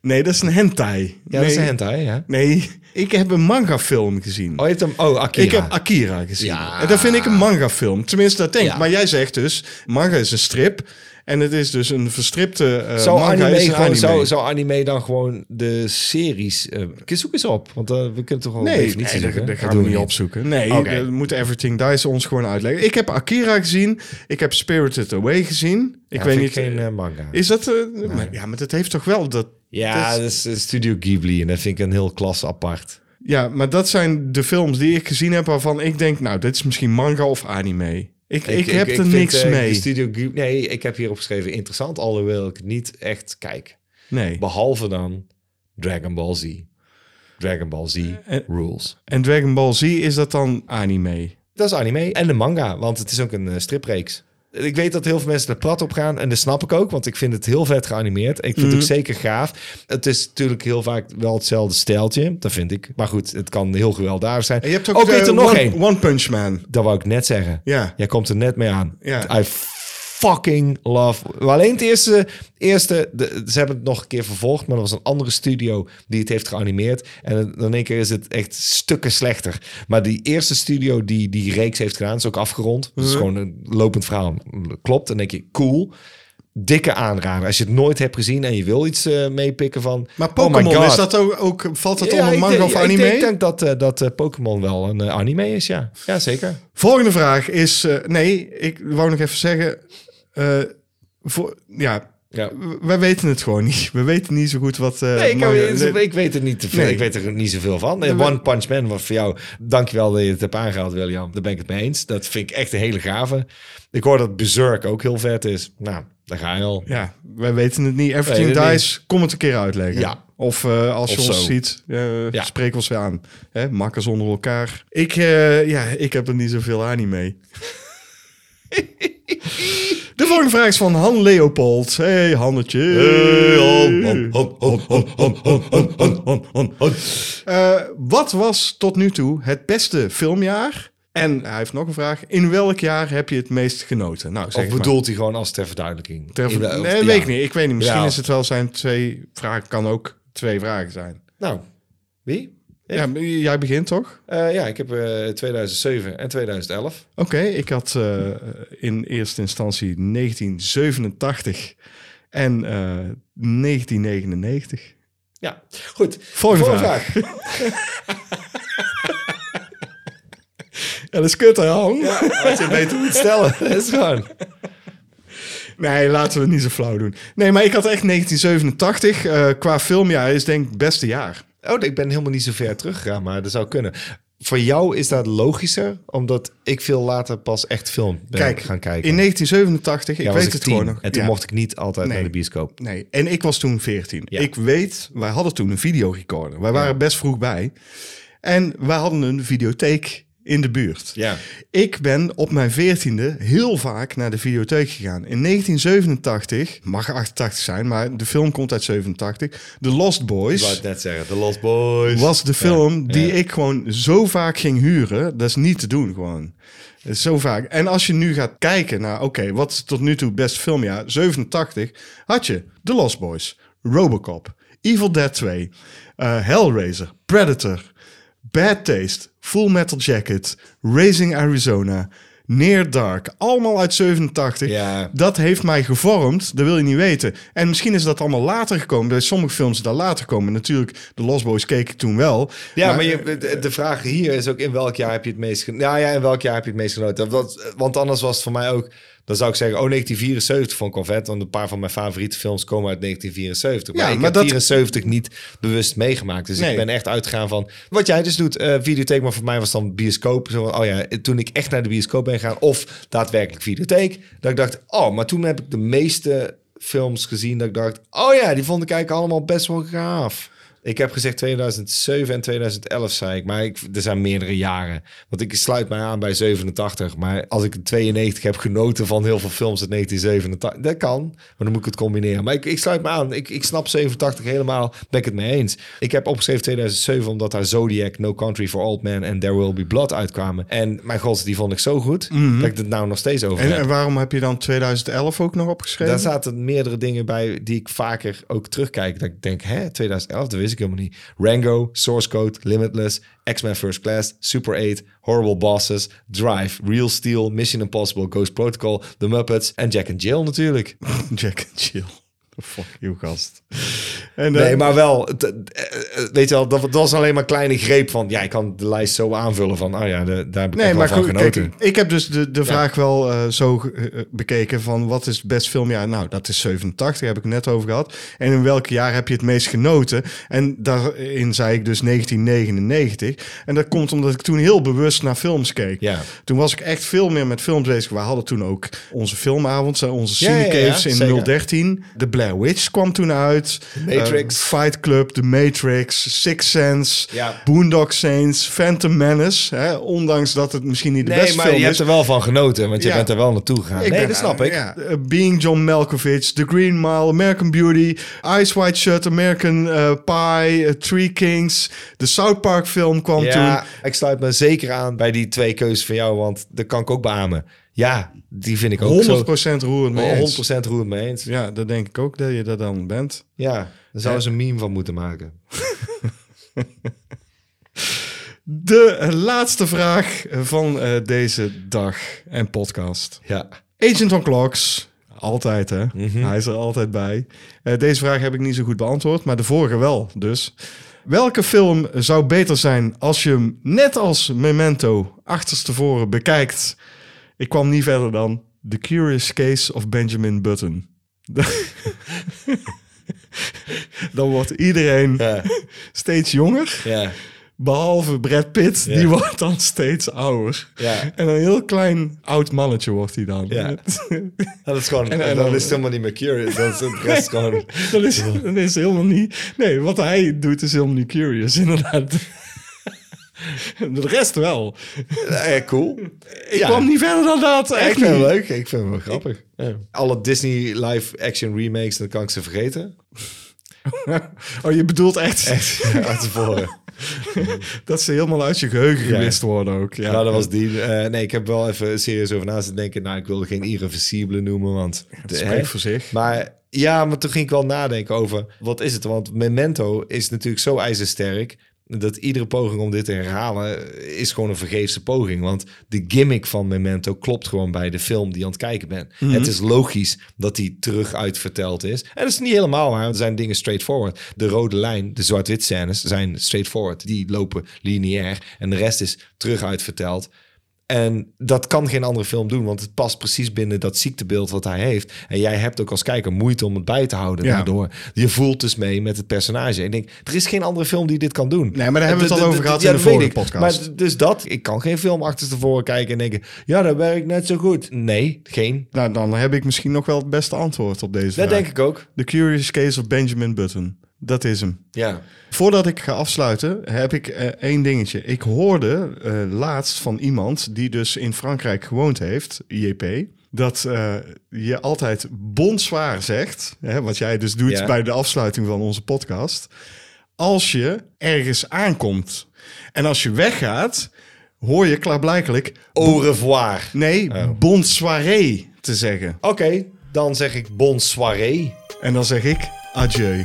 nee, dat is een hentai. Ja, nee, dat is een hentai, ja. Nee, ik heb een manga-film gezien. Oh, je hebt hem... Oh, Akira. Ik heb Akira gezien. Ja. En dat vind ik een manga-film. Tenminste, dat denk ik. Ja. Maar jij zegt dus, manga is een strip. En het is dus een verstripte Zou manga anime, is gewoon, anime. Zou, zou anime dan gewoon de series... eh zoek eens op, want eh, we kunnen toch wel Nee, even niet nee, dat, dat gaan we niet opzoeken. Nee, Oké. dat moet Everything Dice ons gewoon uitleggen. Ik heb Akira gezien. Ik heb Spirited Away gezien. Ik Ja, weet niet... geen manga. Is dat... maar, ja, maar dat heeft toch wel... Dat, ja, dat dat is Studio Ghibli en dat vind ik een heel klasse apart. Ja, maar dat zijn de films die ik gezien heb waarvan ik denk... Nou, dit is misschien manga of anime. Ik, ik, heb er niks eh, mee. Studio Ghibli, nee, ik heb hierop geschreven interessant, alhoewel ik het niet echt kijk. Nee. Behalve dan Dragon Ball Z. Dragon Ball Z Eh, rules. En Dragon Ball Z, is dat dan anime? Dat is anime en de manga, want het is ook een eh, stripreeks. Ik weet dat heel veel mensen er plat op gaan en dat snap ik ook, want ik vind het heel vet geanimeerd. Ik vind het ook zeker gaaf. Het is natuurlijk heel vaak wel hetzelfde stijltje, dat vind ik. Maar goed, het kan heel gewelddadig zijn. En je hebt ook oh, de er nog One, één. One Punch Man. Dat wou ik net zeggen. Ja. Jij komt er net mee aan. Ja. I fucking love... Maar alleen het eerste... eerste de, ze hebben het nog een keer vervolgd, maar er was een andere studio die het heeft geanimeerd. En dan één keer is het echt stukken slechter. Maar die eerste studio die die reeks heeft gedaan, is ook afgerond. Het is gewoon een lopend verhaal. Klopt. Dan denk je, cool. Dikke aanrader. Als je het nooit hebt gezien en je wil iets eh, meepikken van... Maar oh my Pokémon, is dat ook, ook valt dat Ja, onder manga of anime? Ik denk, denk dat, eh, dat eh, Pokémon wel een anime is, ja. Ja, zeker. Volgende vraag is... nee, ik wou nog even zeggen... eh, voor, ja, wij weten het gewoon niet. We weten niet zo goed wat... eh, Nee, ik, ik- nee. ik weet er niet te veel. Nee. Ik weet er niet zoveel van. One Punch Man was voor jou. Dankjewel dat je het hebt aangehaald, William. Daar ben ik het mee eens. Dat vind ik echt een hele gave. Ik hoor dat Berserk ook heel vet is. Nou, daar ga je al. Ja, wij weten het niet. Everything dat Dice, kom het een keer uitleggen. Ja. Of eh, als je Of ons zo. ziet, Ja. spreek ons weer aan. Hè? Makkers onder elkaar. Ik, ja, ik heb er niet zoveel anime mee. De volgende vraag is van Han Leopold. Hey, Hannetje. Eh, wat was tot nu toe het beste filmjaar? En hij heeft nog een vraag. In welk jaar heb je het meest genoten? Nou, zeg Of maar. bedoelt hij gewoon als ter verduidelijking? Ter- de- nee, ja. weet ik niet. Ik weet niet. Misschien Ja. is het wel zijn twee vragen. Kan ook twee vragen zijn. Nou, wie? Ja, jij begint toch? Eh, ja, ik heb eh 2007 en 2011. Oké, ik had eh, in eerste instantie 1987 en eh, 1999. Ja, goed. Volgende vraag. [LAUGHS] Ja, dat is kut, hè? Ja, je beter moet stellen. [LAUGHS] Dat is gewoon. Nee, laten we het niet zo flauw doen. Nee, maar ik had echt 1987. eh, qua filmjaar is denk ik het beste jaar. Oh, ik ben helemaal niet zo ver teruggegaan, maar dat zou kunnen. Voor jou is dat logischer, omdat ik veel later pas echt film ben Kijk, gaan kijken. in 1987, ik Ja, weet het tien. gewoon nog. En toen Ja. mocht ik niet altijd Nee. naar de bioscoop. Nee, en ik was toen 14. Ja. Ik weet, wij hadden toen een videorecorder. Wij waren best vroeg bij. En wij hadden een videotheek in de buurt. Ja. Ik ben op mijn 14e heel vaak naar de videotheek gegaan. In 1987, mag 88 zijn, maar de film komt uit 87. The Lost Ik wou Boys het net zeggen, The Lost Boys. was de film Ja, die ja. ik gewoon zo vaak ging huren. Dat is niet te doen gewoon. Zo vaak. En als je nu gaat kijken naar, oké, wat is tot nu toe het beste filmjaar? 87 had je The Lost Boys, Robocop, Evil Dead 2, eh, Hellraiser, Predator, Bad Taste, Full Metal Jacket, Raising Arizona, Near Dark. Allemaal uit 87. Ja. Dat heeft mij gevormd, dat wil je niet weten. En misschien is dat allemaal later gekomen. Bij sommige films dat later komen. Natuurlijk, The Lost Boys keek ik toen wel. Ja, maar, je, de, de vraag hier is ook in welk jaar heb je het meest genoten? Nou ja, in welk jaar heb je het meest genoten? Want, want anders was het voor mij ook... Dan zou ik zeggen, oh, 1974 vond ik al vet. Want een paar van mijn favoriete films komen uit 1974. Maar Ja, ik maar heb dat- 74 niet bewust meegemaakt. Dus Nee. ik ben echt uitgegaan van... Wat jij dus doet, eh, videotheek. Maar voor mij was dan bioscoop. Zo van, oh ja, toen ik echt naar de bioscoop ben gegaan... of daadwerkelijk videotheek. Dat ik dacht, oh, maar toen heb ik de meeste films gezien... dat ik dacht, oh ja, die vond ik eigenlijk allemaal best wel gaaf. Ik heb gezegd 2007 en 2011, zei ik. Maar ik, er zijn meerdere jaren. Want ik sluit mij aan bij 87. Maar als ik in 92 heb genoten van heel veel films uit 1987... Dat kan, maar dan moet ik het combineren. Maar ik, ik sluit me aan. Ik, ik snap 87 helemaal. Ben ik het mee eens. Ik heb opgeschreven 2007 omdat daar Zodiac, No Country for Old Men... en There Will Be Blood uitkwamen. En mijn god, die vond ik zo goed... dat ik het nou nog steeds over En, heb. en waarom heb je dan 2011 ook nog opgeschreven? Daar zaten meerdere dingen bij die ik vaker ook terugkijk. Dat ik denk, hè, 2011, dat wist ik niet. Rango, Source Code, Limitless, X-Men First Class, Super 8, Horrible Bosses, Drive, Real Steel, Mission Impossible, Ghost Protocol, The Muppets en Jack and Jill natuurlijk. [LAUGHS] Jack and Jill. Fuck you, gast. En, eh, Nee, maar wel, eh, eh, weet je wel, dat, dat was alleen maar een kleine greep van, ja, ik kan de lijst zo aanvullen van, oh ja, de, daar heb ik Nee, maar van genoten. kijk, ik heb dus de, de vraag wel eh, zo eh, bekeken van wat is het best filmjaar? Nou, dat is 87, heb ik het net over gehad. En in welk jaar heb je het meest genoten? En daarin zei ik dus 1999. En dat komt omdat ik toen heel bewust naar films keek. Ja. Toen was ik echt veel meer met films bezig. We hadden toen ook onze filmavond, eh, onze ja, cinecaves in zeker. 013. The Blair Witch kwam toen uit. Matrix. Eh, Fight Club, The Matrix, Six Sense, Ja. Boondock Saints, Phantom Menace. Hè, ondanks dat het misschien niet de Nee, beste maar film je is. hebt er wel van genoten, want je Ja. bent er wel naartoe gegaan. Ik nee, ben, dat snap ik. ja. Eh, Being John Malkovich, The Green Mile, American Beauty, Ice White Shut, American eh, Pie, Three Kings. De South Park film kwam Ja, toen. ik sluit me zeker aan bij die twee keuzes van jou, want dat kan ik ook beamen. Ja, die vind ik ook 100% zo. roerend mee eens. 100% roerend mee eens. Ja, dat denk ik ook dat je dat dan bent. Ja, daar zouden ze een meme van moeten maken. [LAUGHS] De laatste vraag van eh, deze dag en podcast. Ja. Agent on Clocks. Altijd, hè? Mhm. Hij is er altijd bij. Eh, deze vraag heb ik niet zo goed beantwoord, maar de vorige wel. Dus welke film zou beter zijn als je hem net als Memento achterstevoren bekijkt? Ik kwam niet verder dan The Curious Case of Benjamin Button. [LAUGHS] dan wordt iedereen Ja. [LAUGHS] steeds jonger. Ja. Behalve Brad Pitt, Ja. die wordt dan steeds ouder. Ja. En een heel klein oud mannetje wordt hij dan. Ja. [LAUGHS] Dat is gewoon, En- en dan dan- is het helemaal niet meer curious. Dat is het rest gewoon... is, dat is helemaal niet... Nee, wat hij doet is helemaal niet curious, inderdaad. [LAUGHS] De rest wel. Eh, cool. Ik Ja. kwam niet verder dan dat. Echt ik vind het leuk. Ik vind het wel grappig. Ja. Alle Disney live-action remakes, dan kan ik ze vergeten. [LAUGHS] Oh, je bedoelt echt, Echt, uit tevoren. [LAUGHS] dat ze helemaal uit je geheugen gewist worden ook. Ja, nou, dat was die. Eh, nee, ik heb wel even serieus over na zitten denken. Nou, ik wilde geen irreversibele noemen, want... Hè? spreekt voor zich. Maar ja, maar toen ging ik wel nadenken over... Wat is het? Want Memento is natuurlijk zo ijzersterk... dat iedere poging om dit te herhalen... is gewoon een vergeefse poging. Want de gimmick van Memento klopt gewoon bij de film die je aan het kijken bent. Mhm. Het is logisch dat die terug uitverteld is. En dat is niet helemaal waar. Er zijn dingen straightforward. De rode lijn, de zwart-wit scènes zijn straightforward. Die lopen lineair. En de rest is terug uitverteld. En dat kan geen andere film doen, want het past precies binnen dat ziektebeeld wat hij heeft. En jij hebt ook als kijker moeite om het bij te houden Ja. daardoor. Je voelt dus mee met het personage. Ik denk, er is geen andere film die dit kan doen. Nee, maar daar hebben we het al over gehad in de vorige podcast. Maar dus dat, ik kan geen film achterstevoren kijken en denken, ja, dat werkt net zo goed. Nee, geen. Nou, dan heb ik misschien nog wel het beste antwoord op deze Dat denk ik ook. The Curious Case of Benjamin Button. Dat is hem. Ja. Voordat ik ga afsluiten, heb ik eh, één dingetje. Ik hoorde eh, laatst van iemand die dus in Frankrijk gewoond heeft, JP, dat eh, je altijd bonsoir zegt, hè, wat jij dus doet Ja. bij de afsluiting van onze podcast, als je ergens aankomt. En als je weggaat, hoor je klaarblijkelijk, Au revoir. nee, Oh. bonsoiré te zeggen. Oké, dan zeg ik bonsoiré. En dan zeg ik adieu.